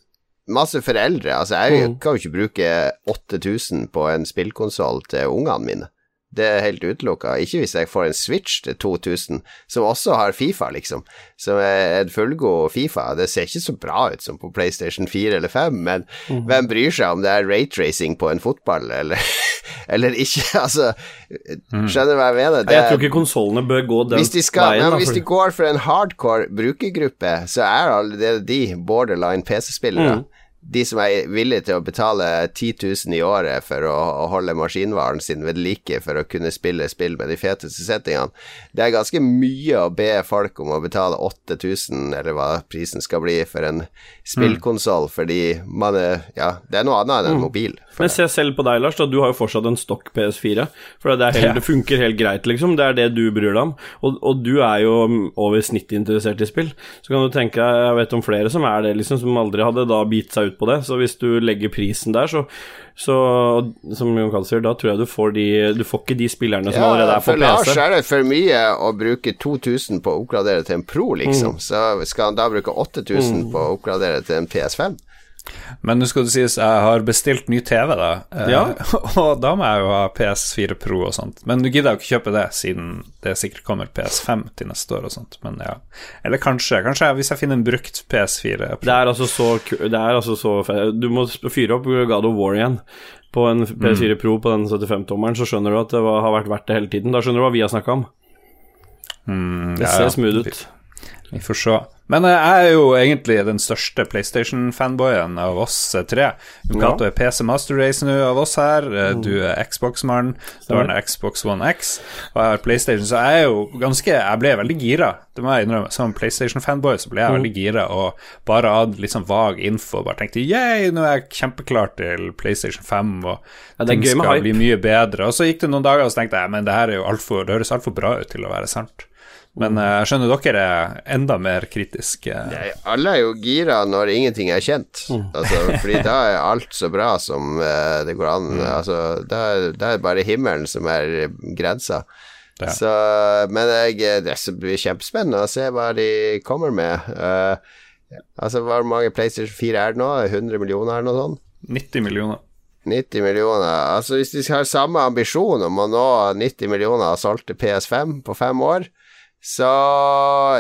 Masse foreldre. Altså, jeg Mm. kan jo ikke bruke 8000 på en spillkonsoll til ungene mine. Det er helt utelukka. Ikke hvis jeg får en Switch til 2000, som også har Fifa, liksom. Som er en fullgod Fifa. Det ser ikke så bra ut som på PlayStation 4 eller 5, men hvem bryr seg om det er rate-racing på en fotball, eller, eller ikke? Altså, skjønner du hva jeg mener? Det, Jeg tror ikke konsollene bør gå den hvis de, skal, veien. men hvis de går for en hardcore brukergruppe, så er allerede de borderline PC-spillere. Mm. De som er villige til å betale 10 000 i året for å, å holde maskinvaren sin ved like for å kunne spille spill med de feteste settingene. Det er ganske mye å be folk om å betale 8000, eller hva prisen skal bli, for en spillkonsoll, fordi man er Ja, det er noe annet enn en mobil. Men se selv på deg, Lars. da Du har jo fortsatt en stokk PS4. For det, helt, det funker helt greit, liksom. Det er det du bryr deg om. Og, og du er jo mm, over snittet interessert i spill. Så kan du tenke Jeg vet om flere som er det, liksom, som aldri hadde da bitt seg ut på det. Så hvis du legger prisen der, så, så som Jon Karl sier, da tror jeg du får de Du får ikke de spillerne som allerede er på for Lars PC. er det for mye å bruke 2000 på å oppgradere til en Pro, liksom. Så skal han da bruke 8000 på å oppgradere til en PS5? Men nå skal det sies, jeg har bestilt ny TV, da. Eh, Ja. Og da må jeg jo ha PS4 Pro og sånt. Men du gidder jo ikke kjøpe det, siden det sikkert kommer PS5 til neste år og sånt. Men ja. Eller kanskje, kanskje hvis jeg finner en brukt PS4 Pro. Det er altså så Det er altså så Du må fyre opp God of War igjen på en PS4 Pro på den 75-tommeren, så skjønner du at det var, har vært verdt det hele tiden. Da skjønner du hva vi har snakka om. Mm, Det ja, ser ja. smooth ut. Vi får se. Men eh, jeg er jo egentlig den største PlayStation-fanboyen av oss eh, tre. Cato er PC Master Race nå av oss her. eh, Mm. Du er Xbox-mann. Du har en Xbox One X. Og jeg har PlayStation, så jeg er jo ganske Jeg ble veldig gira. Det må jeg innrømme. Som PlayStation-fanboy så ble jeg Mm. veldig gira og bare hadde litt sånn vag info. Bare tenkte yeah, nå er jeg kjempeklar til PlayStation 5, og Ja, det ting skal hype. bli mye bedre. Og så gikk det noen dager, og så tenkte jeg men det her er jo alt for, det høres altfor bra ut til å være sant. Men eh, jeg skjønner dere er enda mer kritiske. Nei, Alle er jo gira når ingenting er kjent. Altså, fordi da er alt så bra som eh, det går an. Altså, da, da er bare himmelen som er grensa. Ja. Så, men jeg, det blir kjempespennende å se hva de kommer med. Uh, altså, hvor mange PlayStation 4 er det nå? 100 millioner eller noe sånt? 90 millioner. 90 millioner. Altså Hvis de har samme ambisjon om å nå 90 millioner solgte PS5 på fem år, så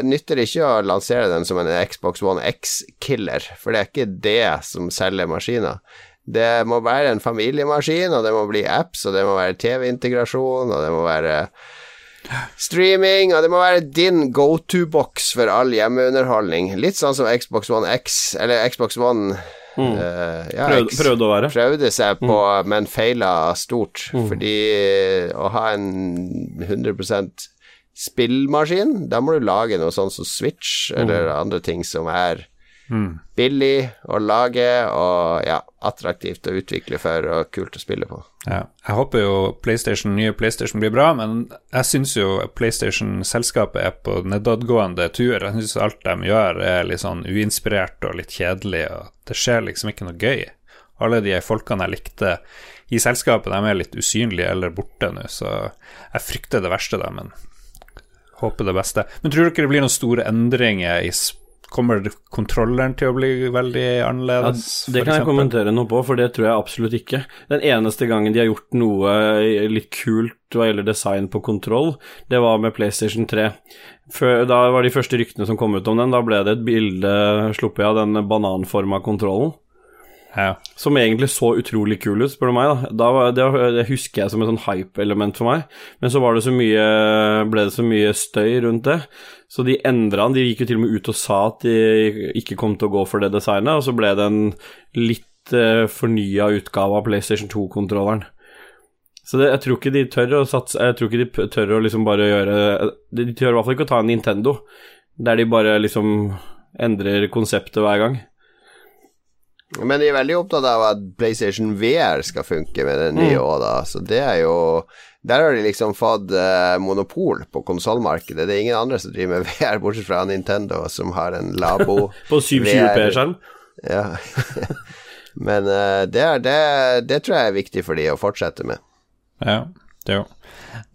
nytter det ikke å lansere den som en Xbox One X-killer, for det er ikke det som selger maskiner. Det må være en familiemaskin, og det må bli apps, og det må være TV-integrasjon, og det må være streaming, og det må være din go to-boks for all hjemmeunderholdning. Litt sånn som Xbox One X, eller Xbox One eh, ja, Prøvde, X prøvde å være. prøvde seg på, men feila stort. Fordi å ha en 100 spillmaskin, da må du lage noe sånn som Switch, eller andre ting som er billig å lage og ja, attraktivt å utvikle for og kult å spille på. Ja. Jeg håper jo PlayStation, nye PlayStation blir bra, men jeg syns jo PlayStation-selskapet er på nedadgående tur. Jeg syns alt de gjør, er litt sånn uinspirert og litt kjedelig, og det skjer liksom ikke noe gøy. Alle de folkene jeg likte i selskapet, de er litt usynlige eller borte nå, så jeg frykter det verste, da, men håper det beste. Men tror dere det blir noen store endringer i Kommer kontrolleren til å bli veldig Ja, annerledes? det kan jeg kommentere noe på, for det tror jeg absolutt ikke. Den eneste gangen de har gjort noe litt kult hva gjelder design på kontroll, det var med PlayStation 3. Før, da var de første ryktene som kom ut om den, da ble det et bilde sluppet av den bananforma kontrollen. Ja. Som egentlig så utrolig kul ut, spør du meg. da, da var, det, det husker jeg som et sånn hype-element for meg. Men så det så mye, ble det så mye støy rundt det, så de endra den. De gikk jo til og med ut og sa at de ikke kom til å gå for det designet, og så ble det en litt uh, fornya utgave av PlayStation 2-kontrolleren. Så det, jeg tror ikke de tør å satse Jeg tror ikke de tør å liksom bare gjøre de tør i hvert fall ikke å ta en Nintendo, der de bare liksom endrer konseptet hver gang. Men de er veldig opptatt av at PlayStation VR skal funke med den nye òg, da. Så det er jo Der har de liksom fått eh, monopol på konsollmarkedet. Det er ingen andre som driver med VR, bortsett fra Nintendo, som har en labo. På 720p-skjerm. Ja. Men eh, det, er, det, det tror jeg er viktig for de å fortsette med. Ja, det òg. jo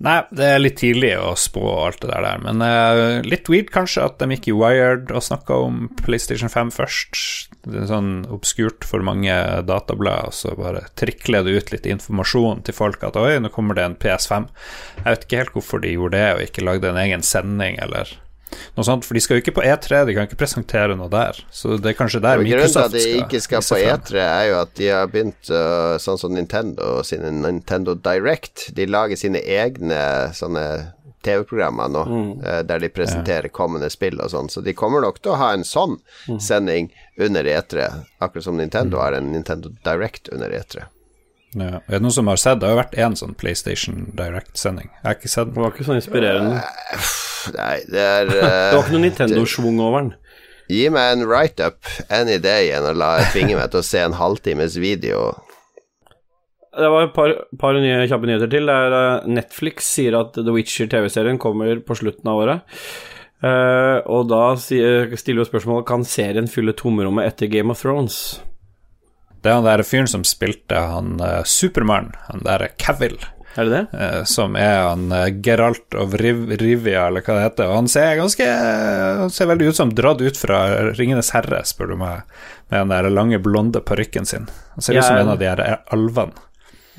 Nei, det er litt tidlig å spå alt det der, men uh, litt weird kanskje at de gikk i Wired og snakka om PlayStation 5 først. Det er sånn obskurt for mange datablad, og så bare trikler det ut litt informasjon til folk at oi, nå kommer det en PS5. Jeg vet ikke helt hvorfor de gjorde det, og ikke lagde en egen sending eller noe sånt, for de skal jo ikke på E3, de kan ikke presentere noe der. Så det er kanskje der Og Grunnen til at de ikke skal på. E3, er jo at de har begynt uh, sånn som Nintendo sine Nintendo Direct. De lager sine egne sånne TV-programmer nå, eh, der de presenterer kommende spill og sånn. Så de kommer nok til å ha en sånn sending under E3, akkurat som Nintendo har en Nintendo Direct under E E3. Ja. Er det noen som har sett? Det har jo vært én sånn PlayStation Direct-sending. Jeg har ikke sett Det var ikke sånn inspirerende. Nei, det er Det var uh, ikke noe Nintendo-schwung over den. Gi meg en write-up any day enn å la tvinge meg til å se en halvtimes video. Det var et par, par nye kjappe nyheter til. Det er eh, Netflix sier at The Witcher TV-serien kommer på slutten av året. Uh, og da stiller jo spørsmålet kan serien fylle tomrommet etter Game of Thrones. Det er han der fyren som spilte han uh, Supermann, han der Cavill, Er det det? Uh, som er han uh, Geralt of Riv Rivia, eller hva det heter. Og han ser ganske Han ser veldig ut som dratt ut fra Ringenes herre, spør du meg, med den der lange, blonde parykken sin. Han ser ut som en av de her alvene.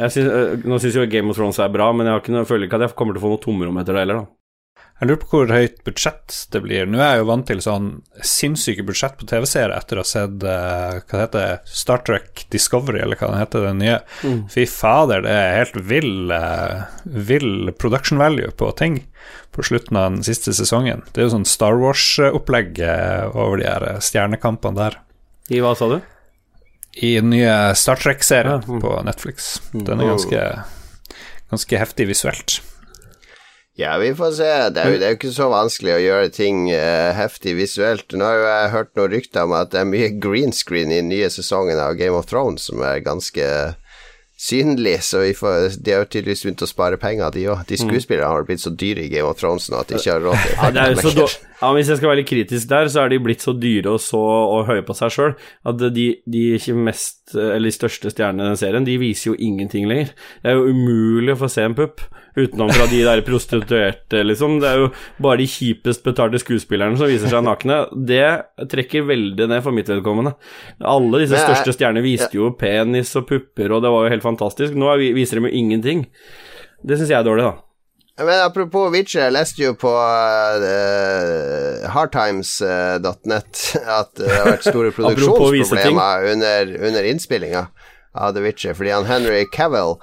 Jeg synes, nå syns jo Game of Thrones er bra, men jeg, har ikke noe, føler ikke at jeg kommer til å få noe tomrom etter det heller, da. Jeg lurer på hvor høyt budsjett det blir. Nå er jeg jo vant til sånn sinnssyke budsjett på TV-seere etter å ha sett uh, hva det heter Star Trek Discovery, eller hva den heter, den nye. Fy fader, det er helt vill, uh, vill production value på ting på slutten av den siste sesongen. Det er jo sånn Star Wars-opplegg eh, over de her stjernekampene der. I hva sa du? I den nye Star Trek-serien Ja, mm. på Netflix. Den er ganske, ganske heftig visuelt. Ja, vi får se. Det er, jo, det er jo ikke så vanskelig å gjøre ting uh, heftig visuelt. Nå har jeg hørt noen rykter om at det er mye green screen i den nye sesongen av Game of Thrones som er ganske synlig, så vi får, de har tydeligvis begynt å spare penger, de òg. De skuespillerne har blitt så dyre i Game of Thrones nå at de ikke har råd til Ja, det ja, Hvis jeg skal være litt kritisk der, så er de blitt så dyre og så og høye på seg sjøl at de, de mest, eller de største stjernene i den serien, de viser jo ingenting lenger. Det er jo umulig å få se en pupp utenom fra de der prostituerte, liksom. Det er jo bare de kjipest betalte skuespillerne som viser seg nakne. Det trekker veldig ned for mitt vedkommende. Alle disse største stjernene viste jo penis og pupper, og det var jo helt fantastisk. Nå er- viser de jo ingenting. Det syns jeg er dårlig, da. Men apropos Witcher, jeg leste jo på uh, hardtimes.net at det har vært store produksjonsproblemer under, under innspillinga av The Witcher, fordi han Henry Cavill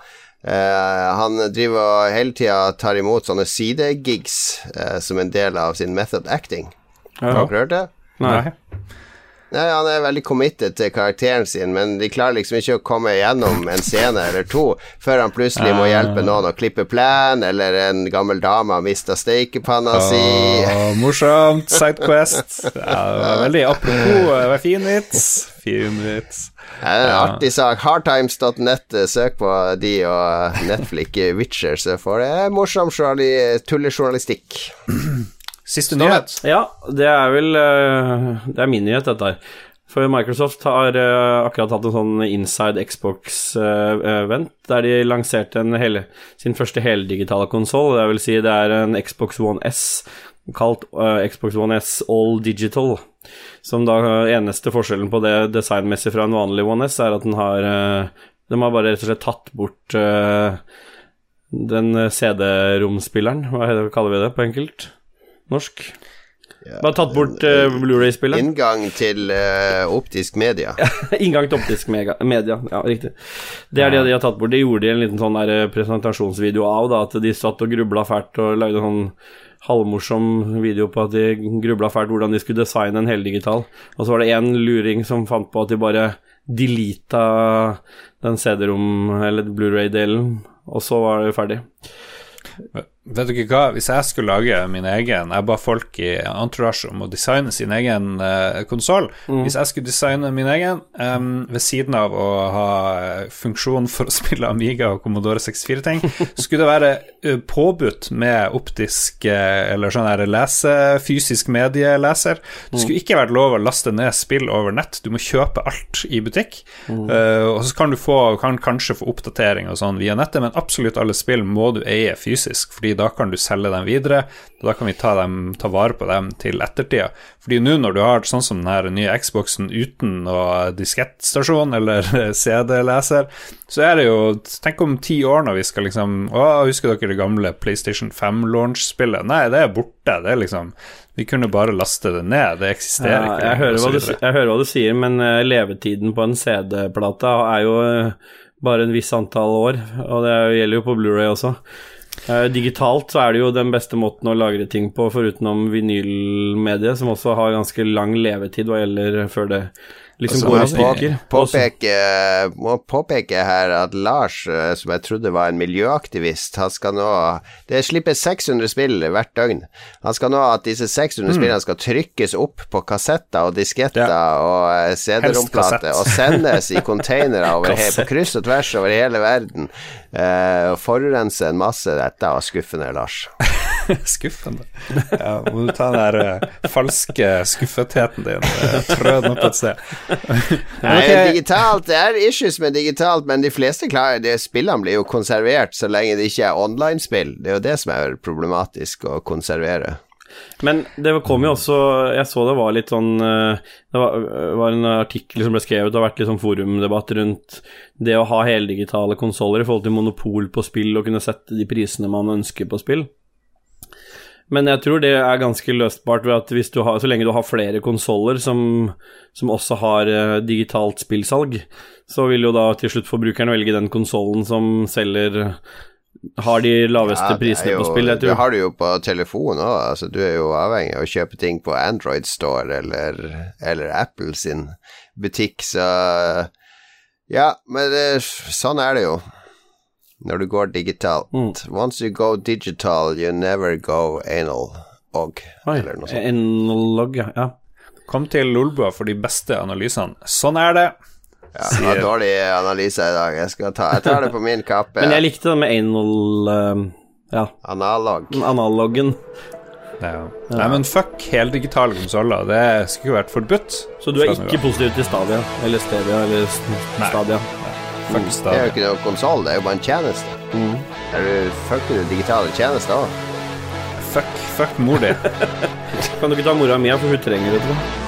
eh, han driver og hele tida tar imot sånne sidegigs eh, som en del av sin method acting. Har dere hørt det? Nei. Nei, Han er veldig committed til karakteren sin, men de klarer liksom ikke å komme gjennom en scene eller to før han plutselig må hjelpe noen å klippe plen, eller en gammel dame har mista steikepanna si. Åh, morsomt. Sidequest. Ja, veldig apropos. Det var fin vits. Fin vits. Artig sak. Hardtimes.net, søk på de og Netflix Witcher, så får du morsom journali- tullejournalistikk. Siste nyhet. Ja, det er vel eh, Det er min nyhet, dette her. For Microsoft har eh, akkurat hatt en sånn Inside Xbox-event, der de lanserte en hele, sin første heldigitale konsoll. Det vil si det er en Xbox One S, kalt uh, Xbox One S All Digital. Som da eh, eneste forskjellen på det designmessig fra en vanlig One S, er at den har uh, De har bare rett og slett tatt bort uh, den CD-romspilleren, hva heter- kaller vi det på enkelt? Norsk? Bare tatt bort uh, Blu-ray-spillet. Inngang til uh, optisk media. Inngang til optisk media, ja, riktig. Det er det de har tatt bort. Det gjorde de en liten sånn der presentasjonsvideo av, da, at de satt og grubla fælt og lagde sånn halvmorsom video på at de grubla fælt hvordan de skulle designe en heldigital. Og så var det én luring som fant på at de bare deleta den CD-rom- eller Blu-ray-delen, og så var det ferdig. Vet du ikke hva, hvis jeg skulle lage min egen Jeg ba folk i Entourage om å designe sin egen uh, konsoll. Mm. Hvis jeg skulle designe min egen, um, ved siden av å ha eh, funksjon for å spille Amiga og Commodore 64-ting, skulle det være uh, påbudt med optisk uh, eller sånn her lese, fysisk medieleser. Det skulle ikke vært lov å laste ned spill over nett. Du må kjøpe alt i butikk. Uh, og så kan du få, kan kanskje få oppdatering og sånn via nettet, men absolutt alle spill må du eie fysisk, fordi da kan du selge dem videre. Og da kan vi ta, dem, ta vare på dem til ettertida. Fordi nå når du har sånn som den nye Xboxen uten noe diskettstasjon eller CD-leser, så er det jo Tenk om ti år når vi skal liksom Å, husker dere det gamle PlayStation 5-launch-spillet? Nei, det er borte. Det er liksom Vi kunne bare laste det ned. Det eksisterer Ja, ikke. jeg, hører du, jeg hører hva du sier, men eh, levetiden på en CD-plate er jo eh, bare en viss antall år, og det gjelder jo på Blu-ray også. Eh, digitalt så er det jo den beste måten å lagre ting på, foruten om vinylmediet, som også har ganske lang levetid hva gjelder før det liksom går i stykker. påpeke, må påpeke her at Lars, eh, som jeg trodde var en miljøaktivist, han skal nå Det slippes 600 spill hvert døgn. Han skal nå at disse 600 spillene skal trykkes opp på kassetter og disketter og eh, CD-romplater og sendes i containere på kryss og tvers over hele verden. Uh, og forurense en masse. Dette var skuffende, Lars. Skuffende. Ja, må du ta den der uh, falske skuffetheten din uh, trø den opp et sted. Nei, okay. digitalt, Det er issues med digitalt, men de fleste klarer det. Spillene blir jo konservert så lenge det ikke er online-spill. Det er jo det som er problematisk å konservere. Men det kom jo også Jeg så det var litt sånn eh, Det var, var en artikkel som ble skrevet, det har vært litt sånn forumdebatt rundt det å ha heldigitale konsoller i forhold til monopol på spill og kunne sette de prisene man ønsker på spill. Men jeg tror det er ganske løsbart ved at har, så lenge du har flere konsoller som, som også har eh, digitalt spillsalg, så vil jo da til slutt forbrukeren velge den konsollen som selger har de laveste Ja, prisene jo- på spill. Jeg Det har du jo på telefon òg. Altså, du er jo avhengig av å kjøpe ting på Android Store eller, eller Apple sin butikk, så Ja, men det, sånn er det jo. Når du går digitalt. Mm. Once you go digital, you never go anal. Og, Oi, eller noe sånt. Analog, ja. ja. Kom til Lolbua for de beste analysene. Sånn er det. Ja, det var dårlig analyse i dag. Jeg, skal ta, jeg tar det på min kappe. Men jeg likte det med anal eh, Ja, Analog. analogen. Ja. Nei, men fuck heldigitale konsoller. Det skulle ikke vært forbudt. Så du er ikke positiv til Stadia? Eller Stevia? Eller s- Nei. Det er jo ikke noe konsoll, det er jo bare en tjeneste. Er du, fucker du digitale tjenester òg? Fuck, fuck mor di. Kan du ikke ta mora mi, for hun trenger det, tror jeg.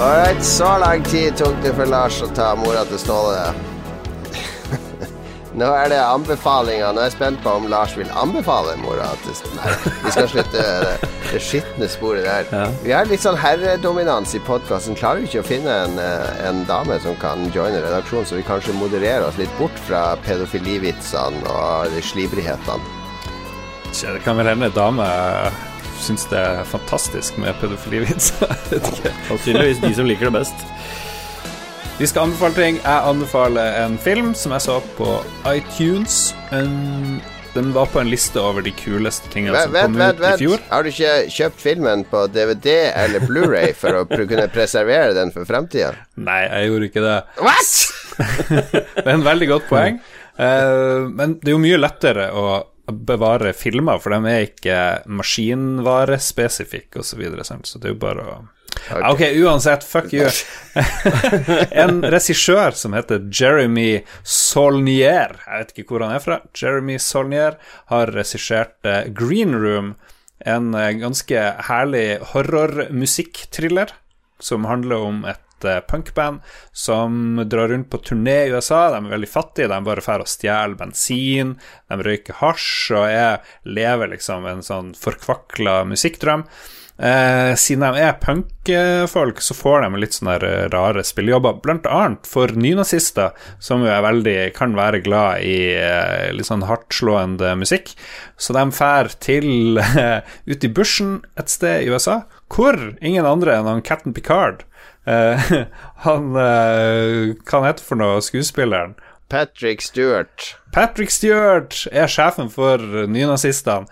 Alright, så lang tid tok det for Lars å ta mora til Ståle. Nå er det anbefalinger. Nå er jeg spent på om Lars vil anbefale mora til. Nei, vi skal slutte det, det skitne sporet der. Ja. Vi har litt sånn herredominans i podkasten. Klarer vi ikke å finne en, eh, en dame som kan joine redaksjonen, så vi kanskje modererer oss litt bort fra pedofilivitsene og slibrighetene. Det kan vel hende dame syns det er fantastisk med pedofilivitser. Sannsynligvis de som liker det best. Vi skal anbefale ting. Jeg anbefaler en film som jeg så på iTunes. Um, Den var på en liste over de kuleste tingene Vent, som vent, kom vent, ut i fjor. vent. Har du ikke kjøpt filmen på DVD eller Blu-ray for å kunne preservere den for framtida? Nei, jeg gjorde ikke det. What?! Det er en veldig godt poeng. Uh, men det er jo mye lettere å bevare filmer, for de er ikke maskinvarespesifikke osv. Så, videre, så det er jo bare å Ja, Ok, uansett, fuck you. en regissør som heter Jeremy Solnier, jeg vet ikke hvor han er fra, Jeremy Solnier har regissert eh, Green Room, en eh, ganske herlig horrormusikkthriller som handler om et eh, punkband som drar rundt på turné i USA. De er veldig fattige, de bare drar og stjeler bensin, de røyker hasj og er, lever liksom en sånn forkvakla musikkdrøm. Eh, siden de er punkfolk, så får de litt sånne rare spillejobber, blant annet for nynazister, som jo er veldig kan være glad i eh, litt sånn hardtslående musikk. Så de drar til eh, ut i bushen et sted i USA, hvor ingen andre enn Captain Picard eh, Han eh, Hva heter for noe, skuespilleren? Patrick Stewart. Patrick Stewart er sjefen for nynazistene.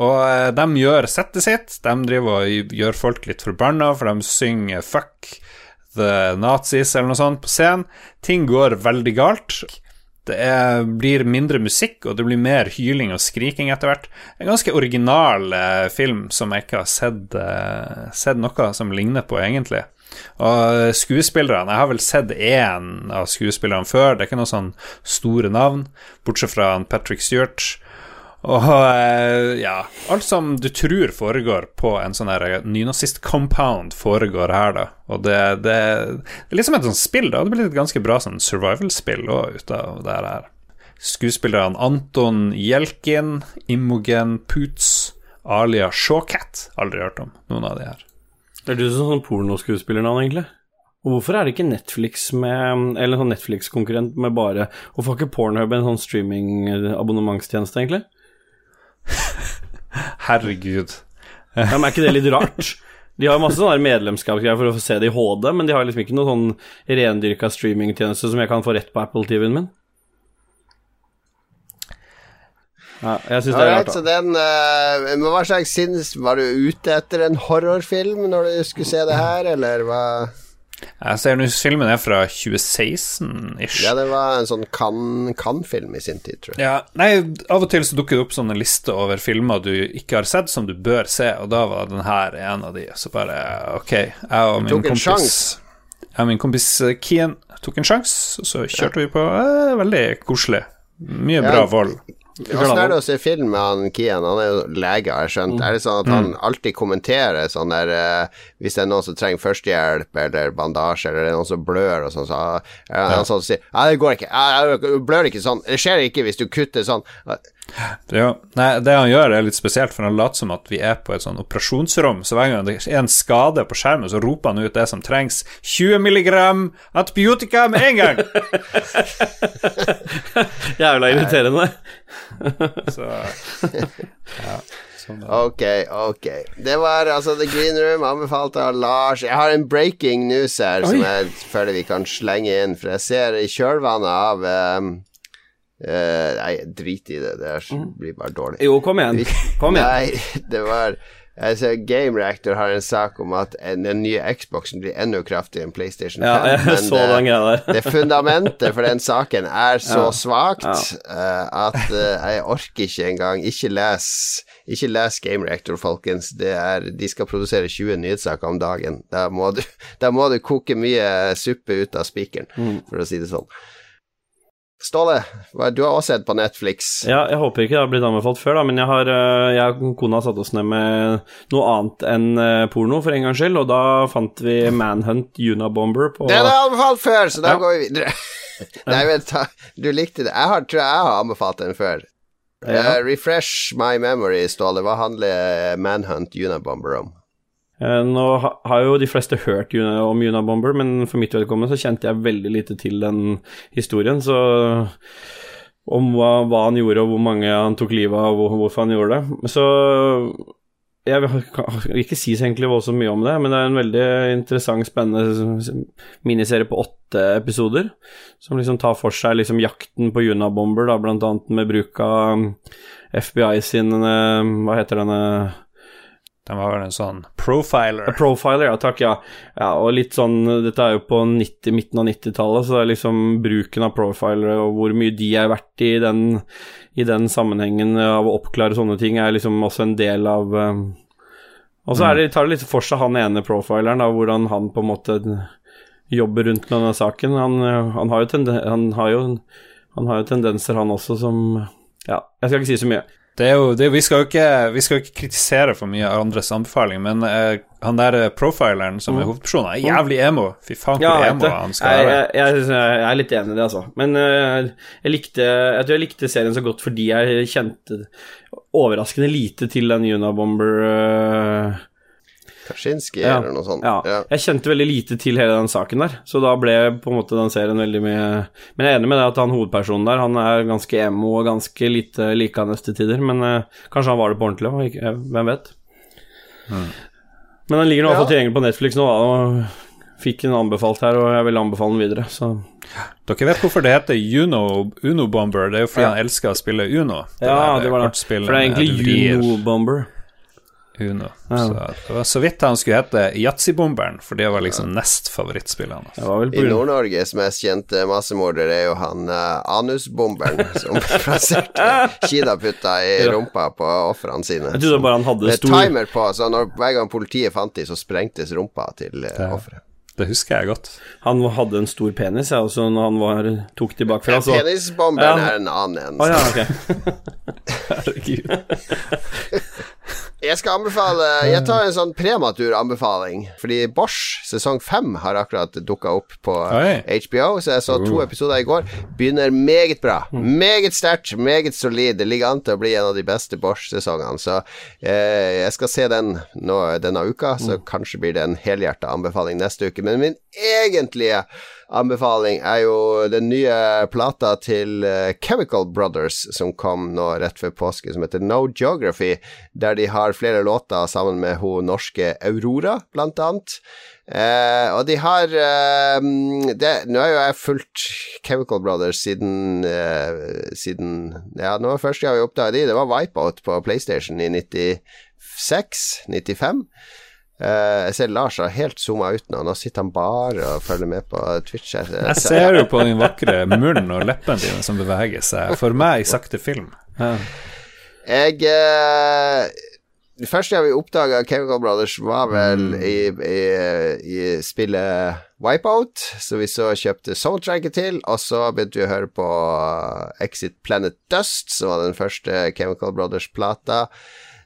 Og eh, de gjør settet sitt. De driver og gjør folk litt forbanna, for de synger 'fuck the Nazis' eller noe sånt på scenen. Ting går veldig galt. Det er, blir mindre musikk, og det blir mer hyling og skriking etter hvert. En ganske original eh, film som jeg ikke har sett, eh, sett noe som ligner på, egentlig. Og skuespillerne Jeg har vel sett én av skuespillerne før. Det er ikke noen sånn store navn, bortsett fra Patrick Stewart. Og eh, ja Alt som du tror foregår på en sånn her nynazist-compound, foregår her, da. Og det, det, det er liksom et sånt spill, da. Det blir et ganske bra sånn survival-spill òg ut av det her. Skuespillerne Anton Jelkin, Imogen Poots, Alia Shawcat. Aldri hørt om noen av de her. Er du sånn sånn pornoskuespillernavn, egentlig? Og hvorfor er det ikke Netflix med Eller sånn Netflix-konkurrent med bare Hvorfor har ikke Pornhub en sånn streaming-abonnementstjeneste, egentlig? Herregud. Ja, men Er ikke det litt rart? De har masse sånne medlemskapsgreier for å få se det i HD, men de har liksom ikke noen sånn rendyrka streamingtjeneste som jeg kan få rett på Apple-TV-en min. Ja, jeg syns det er rart. så den uh, Men hva slags sinns Var du ute etter en horrorfilm når du skulle se det her, eller hva? Jeg ser nå filmen er fra 2016-ish. Ja, det var en sånn kan-kan-film i sin tid, tror jeg. Ja, nei, Av og til så dukker det opp sånne lister over filmer du ikke har sett, som du bør se, og da var den her en av de. Så bare ok, jeg og min Tok en kompis sjans. Jeg og min kompis eh, Kian tok en sjanse, og så kjørte vi på. Eh, veldig koselig. Mye bra vold. Åssen er det å se film med han Kian? Han er jo lege, har jeg skjønt. Er det sånn at han alltid kommenterer sånn der uh, Hvis det er noen som trenger førstehjelp eller bandasje, eller det er noen som blør og sånn, så er han sånn som sier Ja, det går ikke. Ja, jeg blør ikke sånn. Det skjer ikke hvis du kutter sånn. Ja, nei, det han gjør, er litt spesielt, for han later som at vi er på et sånn operasjonsrom. Så hver gang det er en skade på skjermen, så roper han ut det som trengs. 20 milligram antibiotika med en gang! Jævla irriterende. Så ja, sånn. Ok, ok. Det var altså The Green Room, anbefalt av Lars. Jeg har en breaking news her som jeg føler vi kan slenge inn, for jeg ser i kjølvannet av ehm, eh, Nei, drit i det. Det er, blir bare dårlig. Jo, kom igjen. Kom igjen. Nei, det var Altså, Game Reactor har en sak om at den nye Xboxen blir enda kraftigere enn PlayStation 5. Ja, jeg så den greia der. det fundamentet for den saken er så Ja. svakt Ja. eh, at uh, jeg orker ikke engang. Ikke les, ikke les Game Reactor, folkens. Det er, de skal produsere 20 nyhetssaker om dagen. Da må du, da må du koke mye suppe ut av spikeren, Mm. for å si det sånn. Ståle, du har også sett på Netflix. Ja, jeg håper ikke det har blitt anbefalt før, da, men jeg, har, øh, jeg og kona satt oss ned med noe annet enn øh, porno for en gangs skyld, og da fant vi Manhunt Unabomber på Den har jeg anbefalt før, så da Ja. går vi videre. Nei, vent, du likte det. Jeg har, tror jeg har anbefalt den før. Ja. Uh, refresh my memory, Ståle. Hva handler Manhunt Unabomber om? Eh, Nå har jo de fleste hørt om Unabomber, men for mitt vedkommende så kjente jeg veldig lite til den historien, så om hva, hva han gjorde, og hvor mange han tok livet av, og hvorfor han gjorde det. Så jeg vil ikke si så egentlig voldsomt mye om det, men det er en veldig interessant, spennende miniserie på åtte episoder, som liksom tar for seg liksom jakten på Unabomber, da, blant annet med bruk av FBI sin eh, Hva heter denne Den var vel en sånn profiler. A Profiler, ja takk, ja. ja. Og litt sånn Dette er jo på 90, midten av 90-tallet, så det er liksom bruken av profilere og hvor mye de er verdt i den, i den sammenhengen av å oppklare sånne ting, er liksom også en del av um, Og så det, tar det litt for seg han ene profileren, da, hvordan han på en måte jobber rundt med denne saken. Han, han, har, jo han, har, jo, han har jo tendenser, han også, som Ja, jeg skal ikke si så mye. Det jo, det, vi, skal ikke, vi skal jo ikke kritisere for mye av andres anbefaling, men uh, han der eh, profileren som er hovedpersonen, er jævlig emo. Fy faen, hvor Mm. Ja, emo han skal være. jeg, jeg, jeg er litt enig i det, altså. Men uh, jeg likte Jeg tror jeg likte serien så godt fordi jeg kjente overraskende lite til den Unabomber øh, Kaczynski Ja. eller noe sånt. ja. Ja. Jeg kjente veldig lite til hele den saken der, så da ble på en måte den serien veldig mye Men jeg er enig med deg at han hovedpersonen der, han er ganske emo og ganske lite likende til tider, men øh, kanskje han var det på ordentlig òg, hvem vet. Men den ligger nå i hvert fall Ja. tilgjengelig på Netflix nå, da, og fikk den anbefalt her, og jeg vil anbefale den videre, så Dere vet hvorfor det heter Uno, Uno Bomber? Det er jo fordi Ja. han elsker å spille Uno. Ja, det var det. For det er egentlig vrir. Uno-bomber. Uno. Ja. Så det var så vidt han skulle hete Yatzy-bomberen, for det var liksom nest favorittspillet hans. I Nord-Norges mest kjente massemorder er jo han uh, anusbomberen som plasserte kinaputta i rumpa på ofrene sine. Jeg trodde bare han hadde Med stor timer på, så når, hver gang politiet fant de, så sprengtes rumpa til uh, Ja. offeret. Det husker jeg godt. Han hadde en stor penis, ja, og så når han var, tok de bakfra, så Penisbomberen Ja. er en annen en. Å ja, ok. Herregud. Jeg skal anbefale Jeg tar en sånn prematur anbefaling, fordi Bosch sesong fem har akkurat dukka opp på Oi. HBO, så jeg så to episoder i går. Begynner meget bra. Meget sterkt, meget solid. Det ligger an til å bli en av de beste Bosch-sesongene, så eh, jeg skal se den nå denne uka, så kanskje blir det en helhjerta anbefaling neste uke. Men min egentlige anbefaling er jo den nye plata til eh, Chemical Brothers som kom nå rett før påske, som heter No Geography, der de har flere låter sammen med hun norske Aurora, blant annet. Eh, og de har eh, det, Nå har jo jeg fulgt Chemical Brothers siden eh, Siden Ja, nå var første gang vi oppdaga de, det var Wipeout på PlayStation i 96-95. Eh, jeg ser Lars har helt zooma ut nå. Nå sitter han bare og følger med på Twitch. her. Jeg ser jo på den vakre munnen og leppene dine som beveger seg. For meg i sakte film. Ja. Jeg eh, Det første jeg vi oppdaga Chemical Brothers, var vel i, i, i spillet Wipeout, så vi så kjøpte soundtracket til, og så begynte vi å høre på Exit Planet Dust, som var den første Chemical Brothers-plata.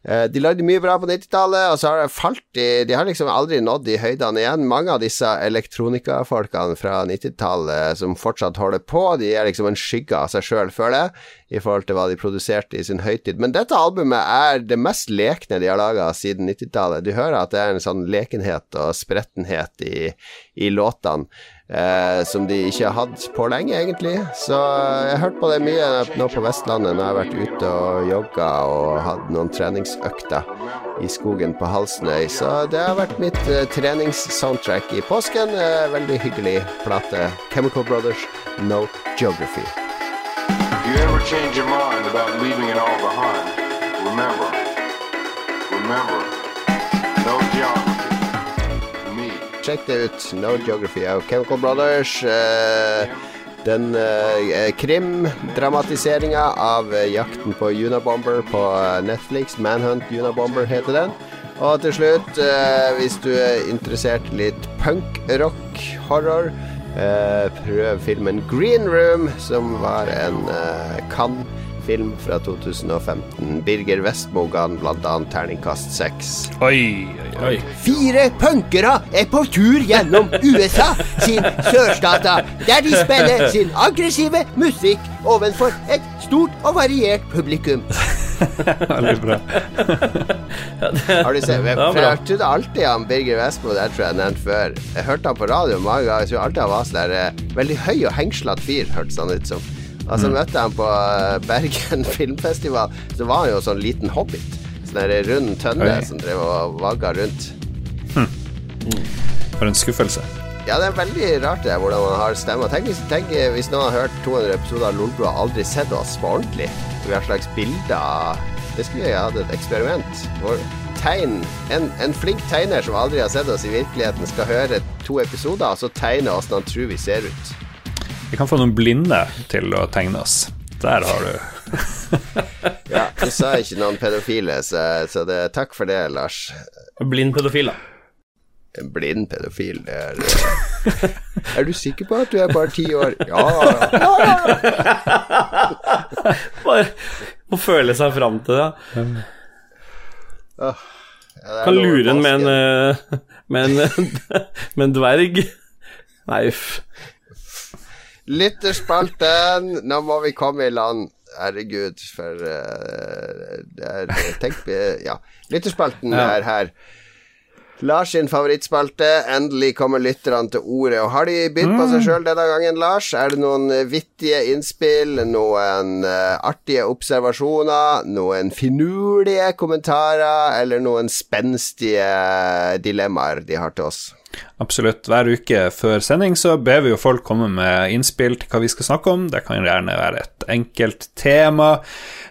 Eh, De lagde mye bra på 90-tallet, og så har det falt i De har liksom aldri nådd de høydene igjen. Mange av disse elektronikafolkene fra 90-tallet som fortsatt holder på, de er liksom en skygge av seg sjøl, føler jeg, i forhold til hva de produserte i sin høytid. Men dette albumet er det mest lekne de har laga siden 90-tallet. Du hører at det er en sånn lekenhet og sprettenhet i, i låtene. Eh, som de ikke har hatt på lenge, egentlig. Så jeg har hørt på det mye nå på Vestlandet når jeg har vært ute og jogga og hatt noen treningsøkter i skogen på Halsnøy. Så det har vært mitt eh, treningssoundtrack i påsken. Eh, veldig hyggelig plate. Chemical Brothers, No Geography. If you ever change your mind about leaving it all behind, remember, remember, Sjekk det ut. No Geography av Chemical Brothers. Eh, den eh, krimdramatiseringa av eh, jakten på Unabomber på Netflix. Manhunt Unabomber heter den. Og til slutt, hvis du er interessert litt punk-rock-horror, eh, prøv filmen Green Room, som var en eh, Cannes-film fra 2015. Birger Vestmo ga den annet terningkast seks. Oi, oi, oi. Fire punkere er på tur gjennom USA sin sørstater, der de spiller sin aggressive musikk overfor et stort og variert publikum. Veldig bra. Har du sett? Ja, For jeg trodde alltid han Birger Vestmo, det tror jeg jeg nevnte før. Jeg hørte han på radio mange ganger, jeg tror alltid han var sånn der eh, veldig høy og hengslete fyr, hørtes han ut som. Og så møtte jeg han på eh, Bergen filmfestival, så var han jo sånn liten hobbit. Sånn der rund tønne Oi. som drev og vagga rundt. For en skuffelse. Ja, det er veldig rart det hvordan man har stemmer. Tenk tenk hvis noen har hørt 200 episoder av Lolbua og aldri sett oss på ordentlig. Vi har slags bilder Det skulle jeg hatt et eksperiment. Hvor tegn en, en flink tegner som aldri har sett oss i virkeligheten, skal høre to episoder, og så tegne oss når han tror vi ser ut. Vi kan få noen blinde til å tegne oss. Der har du Ja, Du sa ikke noen pedofile, så, så det, takk for det, Lars. Blind pedofil, da. En blind pedofil, det er eh, Er du sikker på at du er bare ti år? Ja, ja. Bare å føle seg fram til det. ja det Kan lure den med en, med en, med en dverg. Nei, uff. Lytterspalten, nå må vi komme i land. Herregud, for uh, det er Tenk eh, Ja. Lytterspalten Ja. er her. Lars sin favorittspalte. Endelig kommer lytterne til ordet. Og Har de bydd på seg sjøl denne gangen, Lars? Er det noen eh, vittige innspill? Noen uh, artige observasjoner? Noen finurlige kommentarer? Eller noen spenstige dilemmaer de har til oss? Absolutt. Hver uke før sending så ber vi jo folk komme med innspill til hva vi skal snakke om. Det kan gjerne være et enkelt tema.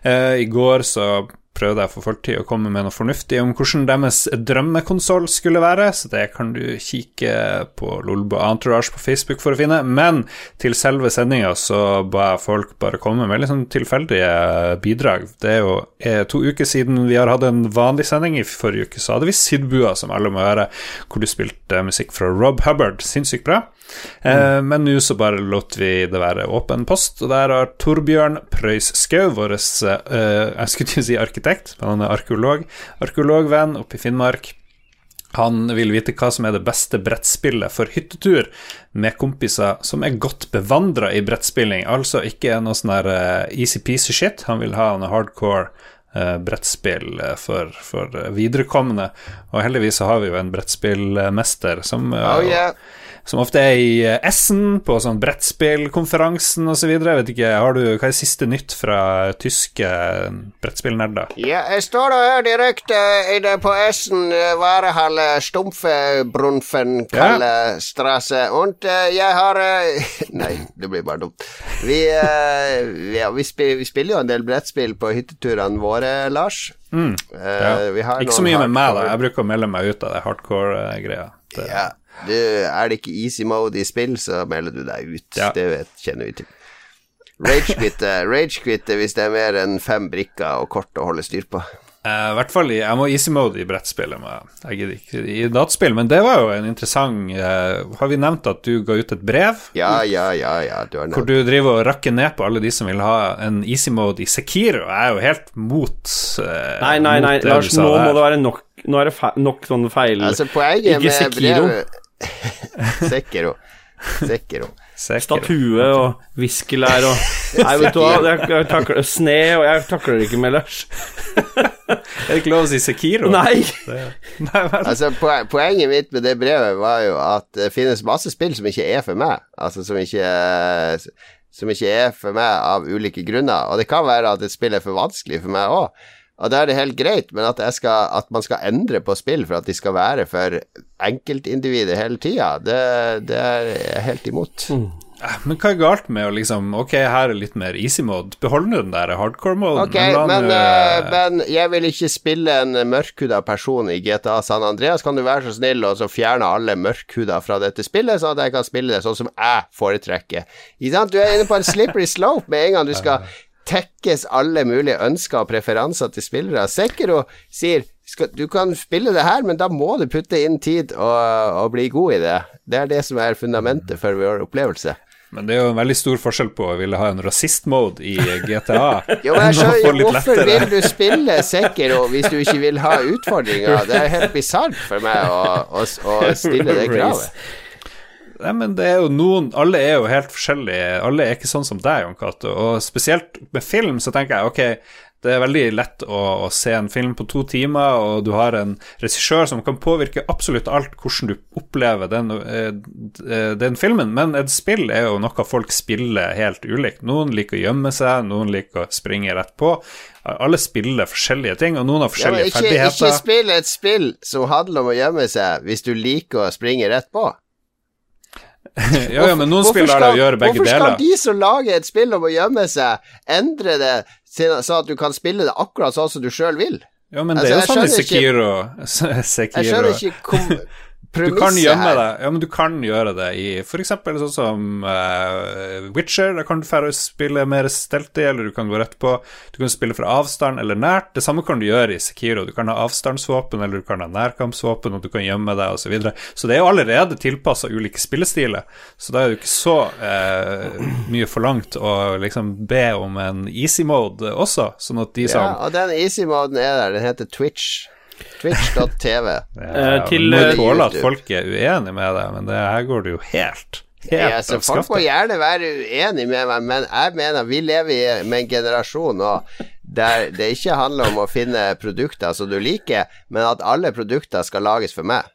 Eh, I går så prøvde jeg for fulltid å komme med noe fornuftig om hvordan deres drømmekonsoll skulle være, så det kan du kikke på Lolbo Entourage på Facebook for å finne. Men til selve sendinga så ba jeg folk bare komme med litt sånn tilfeldige bidrag. Det er jo er to uker siden vi har hatt en vanlig sending. I forrige uke så hadde vi Sidbua, som alle må høre, hvor du spilte musikk fra Rob Hubbard. Sinnssykt bra. Mm. men nå så bare lot vi det være åpen post, og der har Torbjørn Prøys Skau, vår eh, jeg skulle si arkitekt, men han er arkeolog, arkeologvenn oppe i Finnmark. Han vil vite hva som er det beste brettspillet for hyttetur med kompiser som er godt bevandra i brettspilling, altså ikke noe sånn der eh, easy-peasy shit. Han vil ha en hardcore eh, brettspill eh, for, for viderekomne, og heldigvis så har vi jo en brettspillmester som Oh yeah. Som ofte er i eh, Essen, på sånn brettspillkonferansen osv. Vet ikke, har du, hva er siste nytt fra tyske brettspillnerder? Ja, jeg står da her direkte inne på Essen, eh, Varehalle, Stumpfebrunfen, Kalle Strasse. Und eh, jeg har eh, Nei, det blir bare dumt. Vi, eh, ja, vi, spiller, vi spiller jo en del brettspill på hytteturene våre, Lars. Eh, Mm. Ja. Ikke så mye med meg, da. Jeg bruker å melde meg ut av det hardcore-greia. Ja. Du, er det ikke easy mode i spill, så melder du deg ut. Ja. Det vet, kjenner vi til. Ragequitte rage hvis det er mer enn fem brikker og kort å holde styr på. Eh, I hvert fall i, jeg må easy mode i brettspillet. jeg- gidder ikke i dataspill, men det var jo en interessant uh, Har vi nevnt at du ga ut et brev? Ja, ja, ja, ja, du har Hvor du driver og rakker ned på alle de som vil ha en easy mode i Sekiro. Jeg er jo helt mot uh, Nei, nei, nei, Lars, nå må det være nok Nå er det fe nok sånne feil Altså, poenget Ikke med Sekiro. brevet Sekiro. Sekiro. Sekiro. Statue og viskelær og Nei, vet du hva, jeg, jeg takler Sne, og jeg takler det ikke med, Lars. Er det ikke lov å si Sekiro? Nei! Nei. Altså, poenget mitt med det brevet var jo at det finnes masse spill som ikke er for meg. Altså som ikke Som ikke er for meg av ulike grunner. Og det kan være at et spill er for vanskelig for meg òg. Og da er det helt greit, men at, jeg skal, at man skal endre på spill for at de skal være for enkeltindivider hele tida, det, det er jeg helt imot. Men hva er galt med å liksom Ok, her er litt mer easy mode. Behold nå den der hardcore-moden. Ok, men, men, eh, men jeg vil ikke spille en mørkhuda person i GTA San Andreas. Kan du være så snill og så fjerne alle mørkhuda fra dette spillet, sånn at jeg kan spille det sånn som jeg foretrekker? Ikke sant? Du er inne på en slippery slope med en gang du skal tekkes alle mulige ønsker og preferanser til spillere. Sekiro sier skal, du kan spille det her, men da må du putte inn tid og, og bli god i det. Det er det som er fundamentet for vår opplevelse. Men det er jo en veldig stor forskjell på å ville ha en rasist-mode i GTA. Jo, men jeg enn å få skjønner, Hvorfor vil du spille Sekiro hvis du ikke vil ha utfordringer? Det er helt bisart for meg å, å, å stille det kravet. Nei, men det er jo noen Alle er jo helt forskjellige. Alle er ikke sånn som deg, Jon Cato. Og spesielt med film så tenker jeg ok, Det er veldig lett å, å se en film på to timer, og du har en regissør som kan påvirke absolutt alt hvordan du opplever den, eh, eh, den filmen. Men et spill er jo noe folk spiller helt ulikt. Noen liker å gjemme seg, noen liker å springe rett på. Alle spiller forskjellige ting, og noen har forskjellige ja, ikke ferdigheter. spill et spill som handler om å gjemme seg, hvis du liker å springe rett på. ja, ja, men noen Hvorfor spill lar deg skal- gjøre begge Hvorfor deler. skal de som lager et spill om å gjemme seg, endre det sånn at du kan spille det akkurat sånn som du sjøl vil? Ja, men Altså, det er jo sånn i Sekiro. Sekiro. Jeg skjønner ikke Du kan gjemme her. deg Ja, men du kan gjøre det i eksempel sånn som uh, Witcher. Da kan du færre spille mer stelte, eller du kan gå rett på. Du kan spille fra avstand eller nært. Det samme kan du gjøre i Sekiro. Du kan ha avstandsvåpen, eller du kan ha nærkampsvåpen, og du kan gjemme deg, osv. Så, videre. så det er jo allerede tilpassa ulike spillestiler. Så da er det jo ikke så uh, mye forlangt å liksom be om en easy mode også, sånn at de som Ja, og den easy-moden er der. Den heter Twitch. Twitch.tv. Ja, til, eh, tåle at folk er uenige med deg, men det her går det jo helt Helt Ja, så folk må gjerne være uenig med meg, men jeg mener vi lever i med en generasjon nå der det ikke handler om å finne produkter som du liker, men at alle produkter skal lages for meg.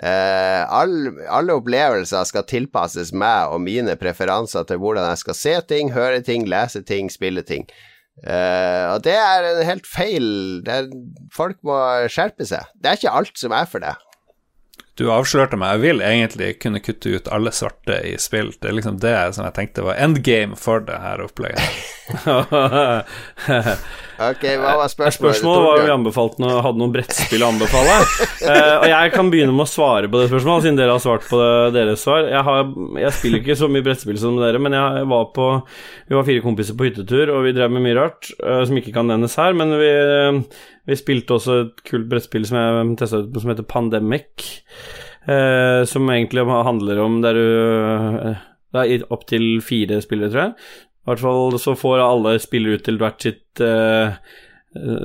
Eh, all, alle opplevelser skal tilpasses meg og mine preferanser til hvordan jeg skal se ting, høre ting, lese ting, spille ting. Eh, og det er en helt feil er, Folk må skjerpe seg. Det er ikke alt som er for deg. Du avslørte meg. Jeg vil egentlig kunne kutte ut alle svarte i spill. Det er liksom det som jeg tenkte var endgame for det her opplegget. Ok, hva var spørsmålet? Spørsmålet var om vi anbefalte noe, hadde noen brettspill å anbefale. uh, og jeg kan begynne med å svare på det spørsmålet, siden dere har svart på det, deres svar. Jeg, har, jeg spiller ikke så mye brettspill som dere, men jeg var på Vi var fire kompiser på hyttetur, og vi drev med mye rart uh, som ikke kan nevnes her. Men vi, vi spilte også et kult brettspill som jeg testa ut, som heter Pandemic. Eh, som egentlig handler om der du eh, Det er opptil fire spillere, tror jeg. I hvert fall så får alle spillere ut til hvert sitt, eh,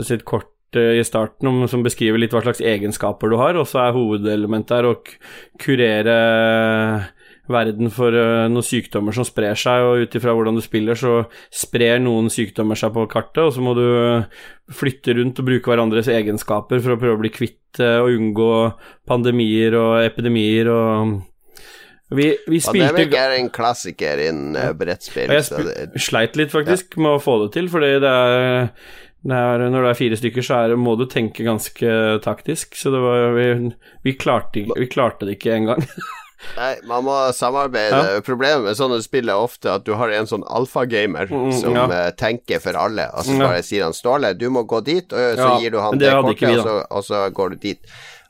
sitt kort eh, i starten om, som beskriver litt hva slags egenskaper du har, og så er hovedelementet her å kurere verden for eh, noen sykdommer som sprer seg, og ut ifra hvordan du spiller, så sprer noen sykdommer seg på kartet, og så må du eh, flytte rundt og bruke hverandres egenskaper for å prøve å bli kvitt eh, og unngå pandemier og epidemier og vi, vi spilte Pandemic er en klassiker innen uh, brettspill. og jeg sp sleit litt faktisk med å få det til, fordi det er, det er Når det er fire stykker, så er, må du tenke ganske taktisk. Så det var Vi, vi, klarte, vi klarte det ikke engang. nei, man må samarbeide. Problemet med sånne spill er ofte at du har en sånn alfagamer Mm, som ja. eh, tenker for alle, og så bare sier han Ståle, du må gå dit, og så Ja, gir du han det det, kortet, og, så, og så går du dit.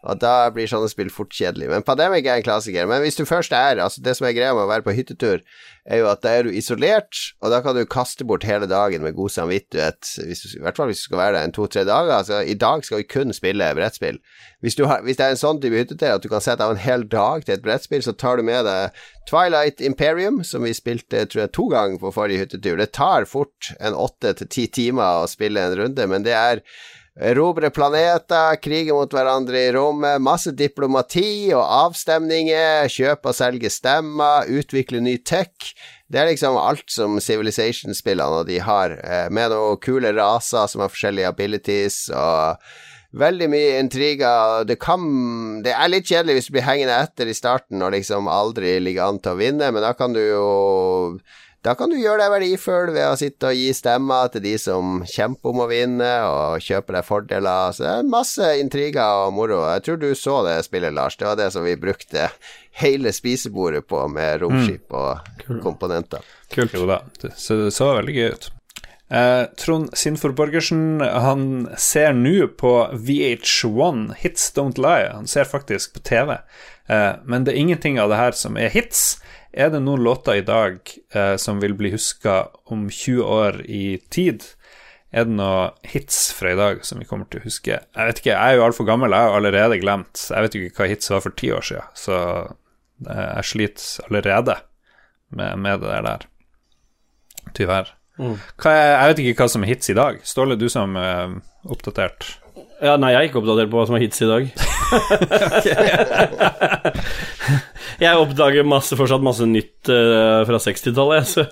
Og da blir sånne spill fort kjedelig. Men Pandemic er en klassiker. Men hvis du først er Altså, det som er greia med å være på hyttetur, er jo at da er du isolert, og da kan du kaste bort hele dagen med god samvittighet, hvis i hvert fall hvis du skal være der en to-tre dager. Altså, i dag skal vi kun spille brettspill. Hvis, har, hvis det er en sånn type hyttetur at du kan sette av en hel dag til et brettspill, så tar du med deg Twilight Imperium, som vi spilte tror jeg to ganger på forrige hyttetur. Det tar fort en åtte til ti timer å spille en runde, men det er Erobre planeter, krige mot hverandre i rommet, masse diplomati og avstemninger, kjøpe og selge stemmer, utvikle ny tech. Det er liksom alt som Civilization-spillene de har, eh, med noen kule raser som har forskjellige abilities og Veldig mye intriger. Det kan Det er litt kjedelig hvis du blir hengende etter i starten og liksom aldri ligger an til å vinne, men da kan du jo da kan du gjøre deg verdifull ved å sitte og gi stemmer til de som kjemper om å vinne, og kjøpe deg fordeler. Så det er masse intriger og moro. Jeg tror du så det spillet, Lars. Det var det som vi brukte hele spisebordet på, med romskip og komponenter. Kult. Jo da, så, det så veldig gøy ut. Eh, Trond Sinfor Borgersen han ser nå på VH1 Hits Don't Lie. Han ser faktisk på TV. Eh, men det er ingenting av det her som er hits. Er det noen låter i dag eh, som vil bli huska om 20 år i tid? Er det noen hits fra i dag som vi kommer til å huske? Jeg vet ikke, jeg er jo altfor gammel, jeg har allerede glemt. Jeg vet jo ikke hva hits var for ti år siden, så eh, jeg sliter allerede med, med det der. Tyvärr. Hva er, jeg vet ikke hva som er hits i dag. Ståle, du som er oppdatert. Ja, nei, jeg er ikke oppdatert på hva som er hits i dag. jeg oppdager masse, fortsatt masse nytt uh, fra 60-tallet, så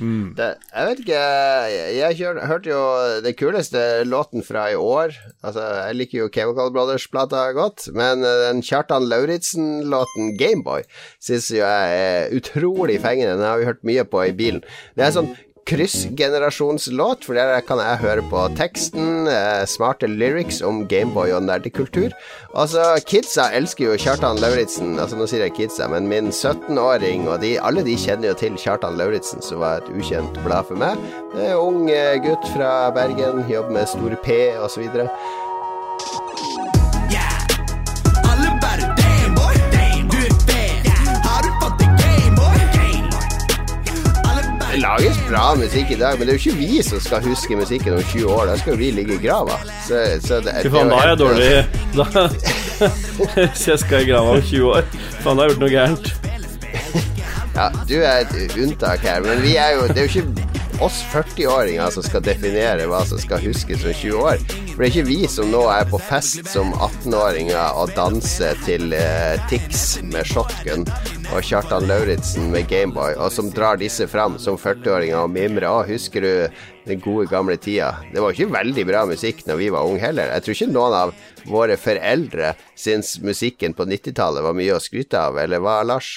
Det, jeg vet ikke Jeg, jeg kjør, hørte jo den kuleste låten fra i år. Altså, jeg liker jo Chemical Brothers-plata godt, men eh, den Kjartan Lauritzen-låten Gameboy syns jeg er utrolig fengende. Den har vi hørt mye på i bilen. Det er sånn kryssgenerasjonslåt, for der kan jeg høre på teksten, eh, smarte lyrics om Gameboy og nerdekultur. Altså, kidsa elsker jo Kjartan Lauritzen. Altså, nå sier jeg kidsa, men min 17-åring og de, alle de kjenner jo til Kjartan Lauritzen, som var et ukjent blad for meg. Det er ung eh, gutt fra Bergen, jobber med Store P osv. Alle Det lages bra musikk i dag, men det er jo ikke vi som skal huske musikken om 20 år. Da skal jo vi ligge i grava. Så, så det, Fy faen, da er jeg dårlig da, Hvis jeg skal i grava om 20 år. Faen, da har jeg gjort noe gærent. Ja, du er et unntak her, men vi er jo Det er jo ikke oss 40-åringer som skal definere hva som skal huskes om 20 år. For det er ikke vi som nå er på fest som 18-åringer og danser til eh, Tix med shotgun og Kjartan Lauritzen med Gameboy, og som drar disse fram som 40-åringer og mimrer. Å, husker du den gode gamle tida? Det var ikke veldig bra musikk når vi var unge heller. Jeg tror ikke noen av våre foreldre syns musikken på 90-tallet var mye å skryte av, eller hva, Lars?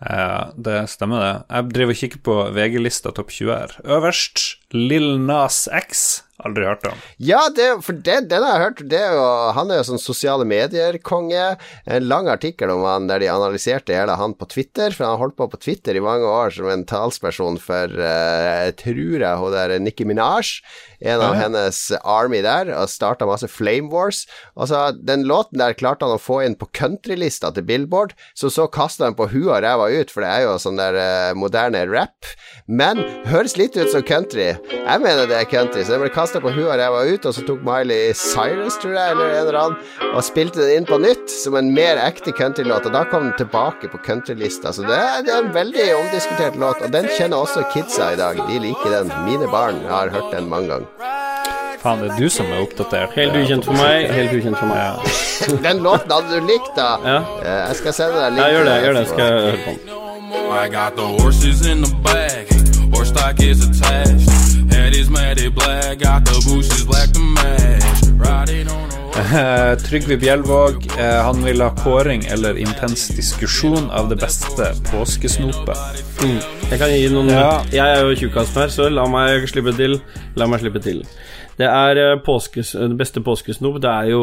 Ja, det stemmer det. Jeg driver og kikker på VG-lista topp 20 her. Øverst Lill Nas X. Aldri hørt om. Ja, det, for det, den har jeg hørt. Det er jo, han er jo sånn sosiale medier-konge. En lang artikkel om han der de analyserte hele han på Twitter. For han har holdt på på Twitter i mange år som en talsperson for uh, tror jeg hun der Nikki Minaj. En av Ja. hennes army der, og starta masse Flame Wars. Altså, den låten der klarte han å få inn på countrylista til Billboard, så så kasta han på huet og ræva ut, for det er jo sånn der uh, moderne rap. Men høres litt ut som country. Jeg mener det er country, så det ble kasta på huet og ræva ut, og så tok Miley Cyrus, tror jeg, eller en eller annen, og spilte den inn på nytt som en mer ekte countrylåt, og da kom den tilbake på countrylista. Så det er, det er en veldig omdiskutert låt, og den kjenner også kidsa i dag. De liker den. Mine barn har hørt den mange ganger. Faen, det er du som er oppdatert. Helt ukjent for meg. Helt ukjent for meg. Ja. Den låten hadde du likt, da. Ja. Eh, Jeg skal sende deg Ja, gjør det. Gjør det. Skal jeg høre på den. I got the horses in the bag. Horse stock is attached. Is matted black. Got the bushes black to match. Riding on a Trygve Bjelvåg, eh, han vil ha kåring eller intens diskusjon av det beste påskesnopet. Mm. Jeg kan gi noen Ja. Jeg er jo tjukkasen her, så la meg slippe til. La meg slippe til. Det er eh, påskes, det beste påskesnop. Det er jo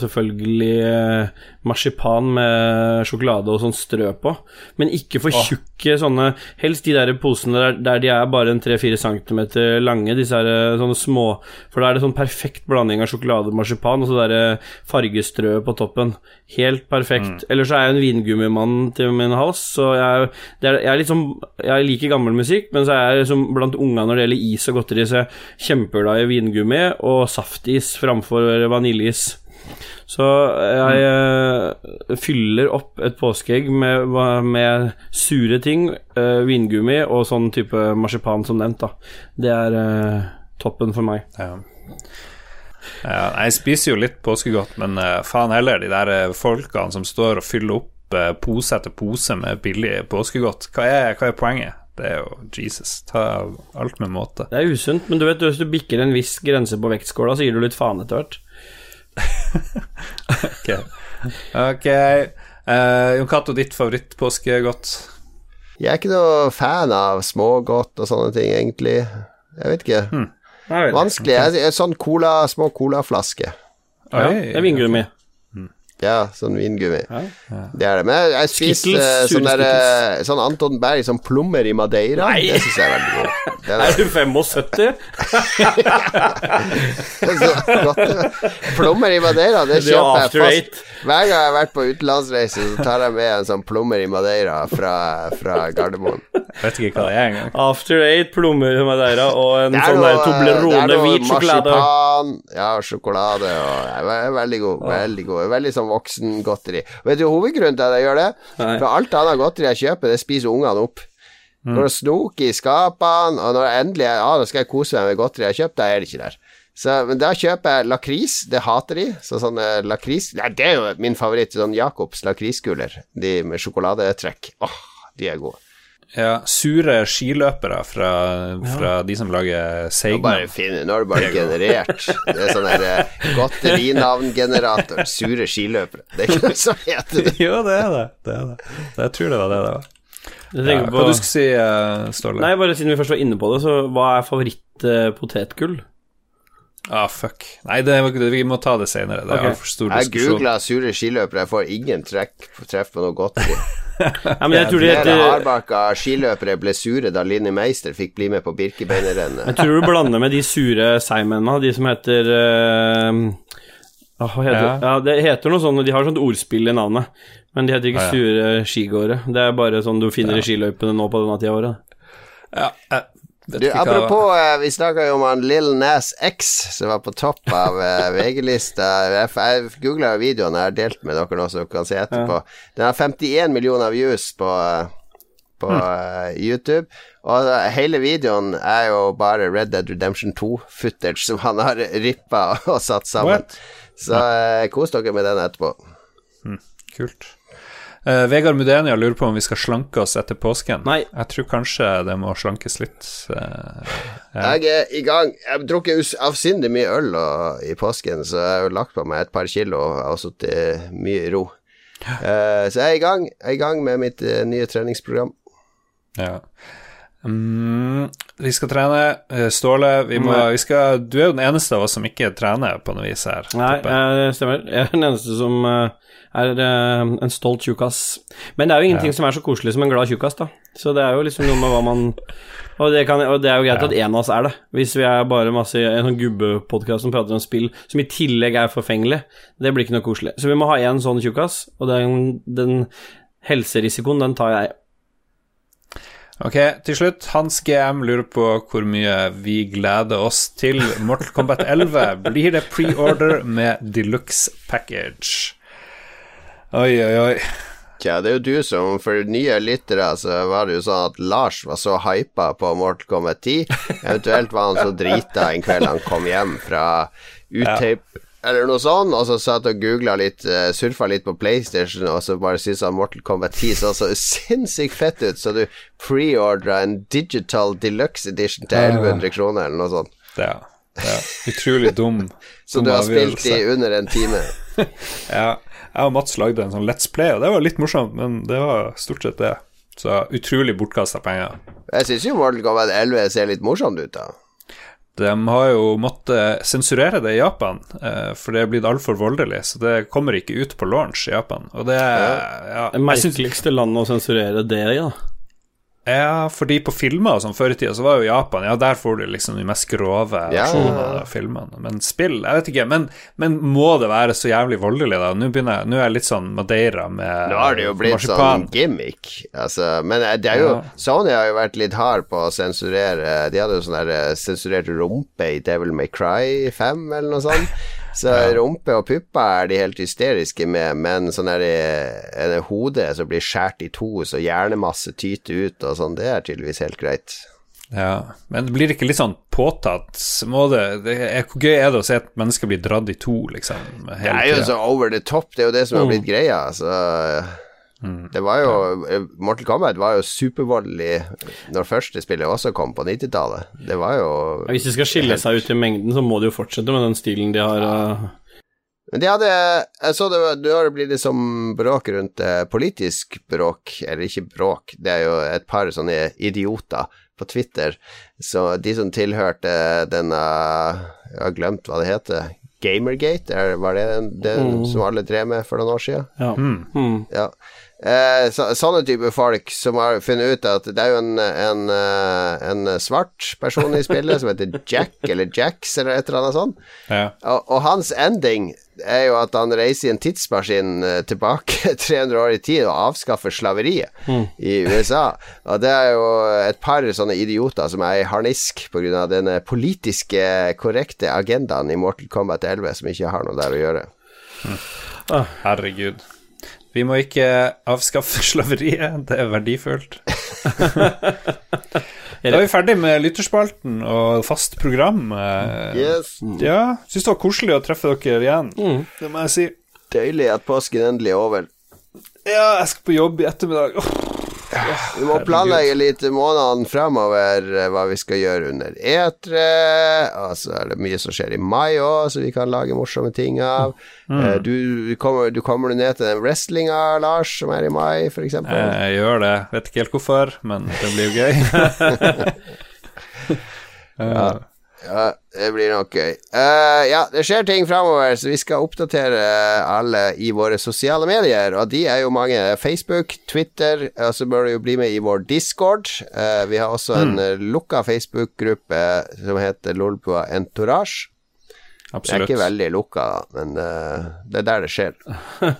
selvfølgelig eh, marsipan med sjokolade og sånn strø på. Men ikke for tjukke sånne Helst de der posene der, der de er bare en 3-4 cm lange. Disse her eh, sånne små For da er det sånn perfekt blanding av sjokolade og marsipan og så der eh, fargestrø på toppen. Helt perfekt. Ellers så er jeg en vingummimann til min hals, så jeg, er, jeg er litt sånn Jeg liker gammel musikk, men så er jeg som blant unga når det gjelder is og godteri, så jeg kjempeglad i vingummi og saftis framfor vaniljeis. Så jeg eh, fyller opp et påskeegg med, med sure ting, eh, vingummi og sånn type marsipan som nevnt, da. Det er eh, toppen for meg. Ja. Ja, jeg spiser jo litt påskegodt, men eh, faen heller, de der folkene som står og fyller opp pose etter pose med billig påskegodt. Hva er, hva er poenget? Det er jo Jesus. Ta alt med måte. Det er usunt, men du vet, hvis du bikker en viss grense på vektskåla, så gir du litt faen etter hvert. Ok. Ok. Uh, Jon Cato, ditt favorittpåskegodt? Jeg er ikke noe fan av smågodt og sånne ting, egentlig. Jeg vet ikke. Hmm. Vanskelig. Jeg, jeg, sånn cola, små colaflasker. Ja, det er vingummi. Ja, sånn vingummi. Ja. Det er det. Men jeg, jeg spiser Skittles, eh, sånn, der, sånn Anton Berg, sånn plommer i Madeira. Nei. Det syns jeg er veldig god. Det er, Er du 75? det er så godt. Plommer i Madeira, det er kjøper jeg fast. Hver gang jeg har vært på utenlandsreise, så tar jeg med en sånn plommer i Madeira fra, fra Gardermoen. Vet ikke hva det er engang. After eight, plommer i Madeira og en sånn noe, der er Toblerone hvit sjokolade. marsipan, ja, sjokolade og ja, ve- Veldig god. Veldig god Veldig sånn voksengodteri. Vet du hovedgrunnen til at jeg gjør det? Nei. For alt annet godteri jeg kjøper, det spiser ungene opp. Når det snoker i skapene, og når det endelig er, ja, nå skal jeg kose meg med godteri jeg har kjøpt, da er det ikke der. Så, men da kjøper jeg lakris, det hater de. Så sånne lakris Nei, det er jo min favoritt, sånn Jacobs lakriskuler. De med sjokoladetrekk. Åh, de er gode. Ja, sure skiløpere fra, fra de som lager Nå, Seigman. bare finne, nå har du bare generert. Det er sånn der eh, godterinavngenerator. Sure skiløpere. Det er ikke noe som heter det. Jo, det er det. det er det. Jeg tror det var det det var. Ja, hva på du skal si, eh, Ståle? Nei, bare siden vi først var inne på det, så hva er favoritt-potetgull? Ah, fuck. Nei, det, vi må ta det senere. Det er Ok. altfor stor Jeg diskusjon. googla sure skiløpere, jeg får ingen trekk, treff på noe godteri. Nei, men jeg tror det Flere hardbarka skiløpere ble sure da Linni Meister fikk bli med på Birkebeinerrennet. Jeg tror du blander med de sure seigmennene, de som heter uh... ah, Hva heter Ja. ja. det? heter noe sånn, de har sånt ordspill i navnet, men de heter ikke Ja, ja. sure skigåere. Det er bare sånn du finner i skiløypene nå på denne tida av året. Ja, jeg vet Du, apropos, eh, vi snakka jo om han Lill Nas X som var på topp av eh, VG-lista. Jeg, jeg googla videoen jeg har delt med dere nå, så dere kan se etterpå. Den har 51 millioner views på, på på uh, YouTube. Og da, hele videoen er jo bare Red Dead Redemption 2-footage som han har rippa og satt sammen. What? Så eh, kos dere med den etterpå. Kult. Eh, Vegard Mudenia lurer på om vi skal slanke oss etter påsken. Nei. Jeg tror kanskje det må slankes litt. Uh, ja. Jeg er i gang. Jeg har drukket avsindig mye øl og, i påsken, så jeg har jo lagt på meg et par kilo og har sittet mye i ro. Uh, så jeg er i gang. Jeg er i gang med mitt nye treningsprogram. Ja. Mm, vi skal trene. Ståle, vi må, vi skal, du er jo den eneste av oss som ikke trener på noe vis her. Nei, det stemmer. Jeg er den eneste som eh, er eh, en stolt tjukkas. Men det er jo ingenting som er så koselig som en glad tjukkas, da. Så det er jo liksom noe med hva man Og det, kan, og det er jo greit at en av oss er det. Hvis vi er bare masse en sånn gubbepodkast som prater om spill, som i tillegg er forfengelig, det blir ikke noe koselig. Så vi må ha en sånn tjukkas, og den, den helserisikoen, den tar jeg. Ok, til slutt. Hans GM lurer på hvor mye vi gleder oss til Mortal Kombat 11. Blir det pre-order med deluxe package? Oi, oi, oi. Tja, det er jo du som For nye lyttere så var det jo sånn at Lars var så hypa på Mortal Kombat 10. Eventuelt var han så drita en kveld han kom hjem fra uttape eller noe sånt, og så satt og googla litt, uh, surfa litt på PlayStation, og så bare syntes han Mortal Kombat 10 så så sinnssykt fett ut, så du preordra en digital deluxe edition til 1100 kroner, eller noe sånt. Ja. ja. utrolig dum. Så du har spilt i under en time. Ja, jeg og Mats lagde en sånn Let's Play, og det var litt morsomt, men det var stort sett det. Så utrolig bortkasta penger. Jeg syns jo Mortal Kombat 11 ser litt morsomt ut, da. De har jo måttet sensurere det i Japan, eh, for det er blitt altfor voldelig, så det kommer ikke ut på launch i Japan. Og det ja, Det merkeligste landet å sensurere det i, da. Ja, fordi på filmer og sånn før i tida, så var jo Japan Ja, der får du liksom de mest grove Ja. versjonene av filmene. Men spill, jeg vet ikke. Men, men må det være så jævlig voldelig, da? Nå begynner jeg Nå er jeg litt sånn Madeira med Nå har det jo blitt marsipan. sånn gimmick. Altså, men eh, det er jo Ja. Sony har jo vært litt hard på å sensurere De hadde jo sånn der eh, sensurert rumpe i Devil May Cry 5 eller noe sånt. Så rumpe og pupper er de helt hysteriske med, men sånn er det hodet hode som blir skåret i to, så hjernemasse tyter ut og sånn, det er tydeligvis helt greit. Ja, men det blir ikke litt sånn påtatt? Må det, det er, Hvor gøy er det å se et menneske bli dratt i to, liksom? Det er jo så over the top, det er jo det som har Mm. blitt greia. Så det var jo eh, Mortal Kombat var jo supervoldelig når første spillet også kom på 90-tallet. Det var jo Hvis de skal skille seg ut i mengden, så må de jo fortsette med den stilen de har. Ja. Men de hadde Jeg så det det Nå har det blitt litt som bråk rundt eh, politisk bråk, eller ikke bråk, det er jo et par sånne idioter på Twitter, så de som tilhørte denne Jeg har glemt hva det heter. Gamergate, er, var det den, den som alle drev med for noen år siden? Ja. Mm. Ja. Eh, så, sånne type folk som har funnet ut at det er jo en, en, eh, en svart person i spillet som heter Jack, eller Jacks, eller et eller annet sånt. Ja. Og, og hans ending er jo at han reiser i en tidsmaskin eh, tilbake 300 år i tid og avskaffer slaveriet i USA. Og det er jo et par sånne idioter som er i harnisk pga. denne politiske korrekte agendaen i Mortal Kombat 11 som ikke har noe der å gjøre. Herregud. Vi må ikke avskaffe slaveriet, det er verdifullt. Da er vi ferdig med lytterspalten og fast program. eh. Yes. Ja, syns det var koselig å treffe dere igjen. Det må jeg si. Deilig at påsken endelig er over. Ja, jeg skal på jobb i ettermiddag. Åh, Vi må planlegge litt månedene fremover eh, hva vi skal gjøre under E3. Og så er det mye som skjer i mai òg, så vi kan lage morsomme ting av. Eh, Du, kommer, du kommer ned til den wrestlinga, Lars, som er i mai, f.eks.? Jeg gjør det. Vet ikke helt hvorfor, men det blir jo gøy. Ja. Ja, det blir nok gøy. Uh, ja, det skjer ting framover, så vi skal oppdatere alle i våre sosiale medier. Og de er jo mange. Facebook, Twitter, og så bør du jo bli med i vår Discord. Uh, vi har også en mm. lukka Facebook-gruppe som heter Lolbua Entourage. Det er ikke veldig lukka, men uh, det er der det skjer.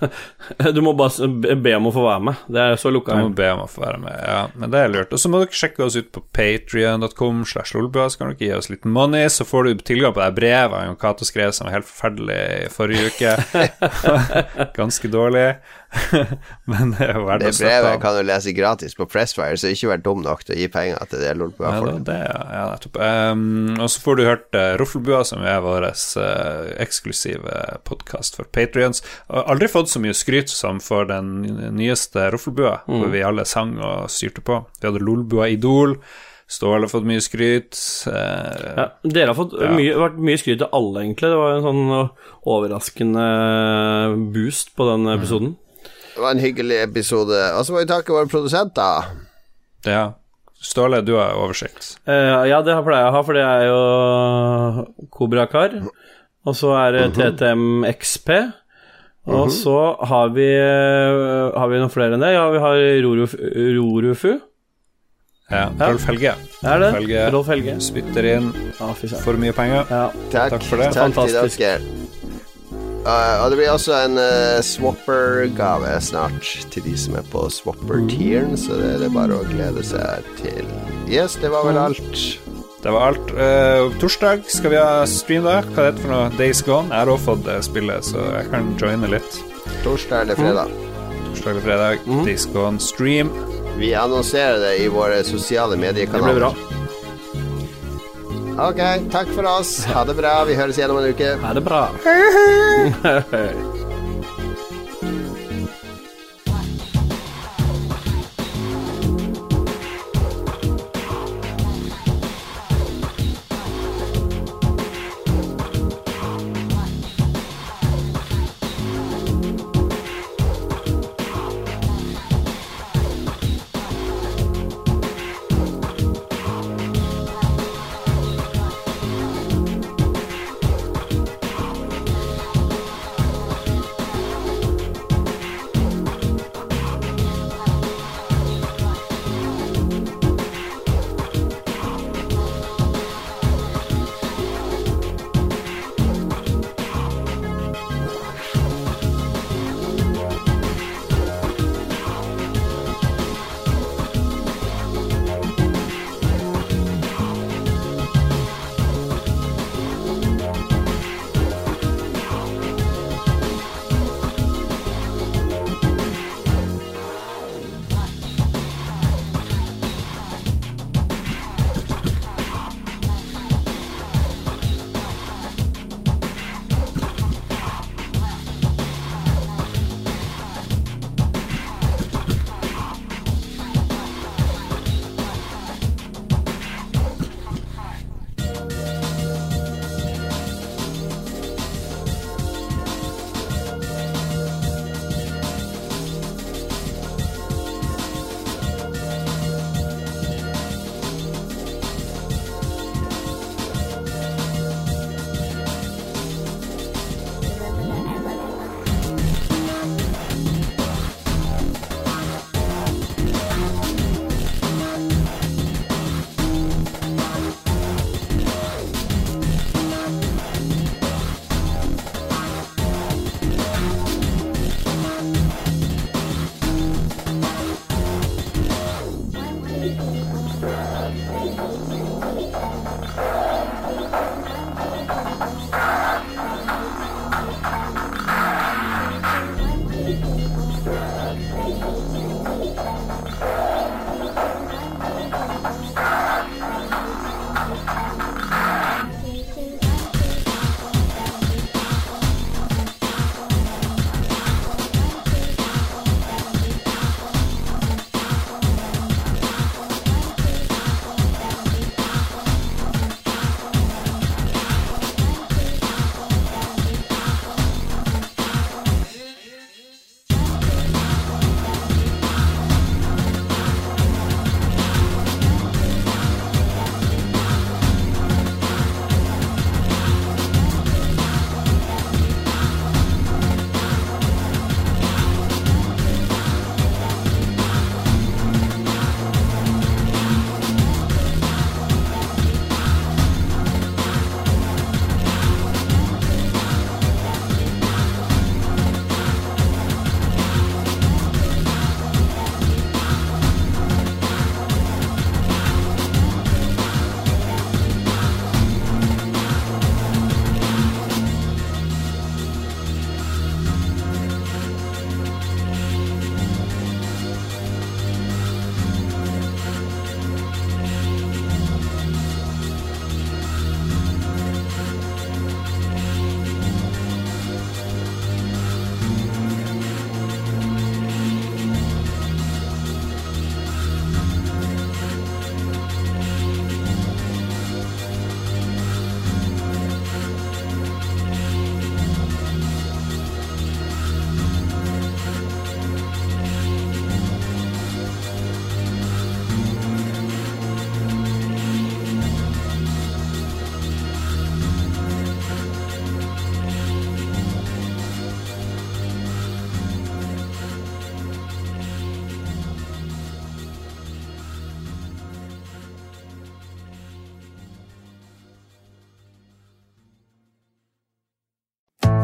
Du må bare be om å få være med. Det er så lukka. Du må be om å få være med, ja. Men det er lurt. Og så må dere sjekke oss ut på patrion.com slash lolbua, så kan dere gi oss litt money, så får du tilgang på det brevet Jon Cato skrev som var helt forferdelig i forrige uke. Ganske dårlig. Men det er jo verdt Det å støtte brevet kan du lese gratis på Pressfire, så ikke vær dum nok til å gi penger til det Ja, det, Lolbua-folket. det, ja, nettopp. Um, og så får du hørt uh, Roffelbua, som er vår uh, eksklusive podkast for Patrions. Aldri fått så mye skryt som for den nyeste Roffelbua, hvor vi alle sang og styrte på. Vi hadde Lolbua Idol. Ståle har fått mye skryt. eh, Ja, dere har fått Ja. mye, vært mye skryt til alle, egentlig. Det var en sånn uh, overraskende boost på den episoden. Det var en hyggelig episode. Og så må vi takke våre produsenter. ja. Ståle, du har oversikt. Uh, ja, det pleier jeg å ha, for det er jo Kobrakar. Og så er det TTM XP. Og så har vi eh, Har vi noen flere enn det? Ja, vi har Roruf, Rorufu. Ja, Rolf Helge. Er det? Helge. Rolf Helge. Spytter inn ah, for mye penger. Ja. Takk, Takk for det. Takk Fantastisk. Uh, og det blir også en uh, Swapper-gave snart til de som er på Swapper-tieren, så det, det er bare å glede seg til. Yes, det var vel alt. Det var alt. Uh, torsdag skal vi ha stream, da. Hva er det for noe? Days Gone? Jeg har også fått spillet, så jeg kan joine litt. Torsdag eller fredag. Torsdag eller fredag. Days Gone stream. Vi annonserer det i våre sosiale mediekanaler. Det blir bra. Ok, takk for oss. Ha det bra. Vi høres igjen om en uke. Ha det bra?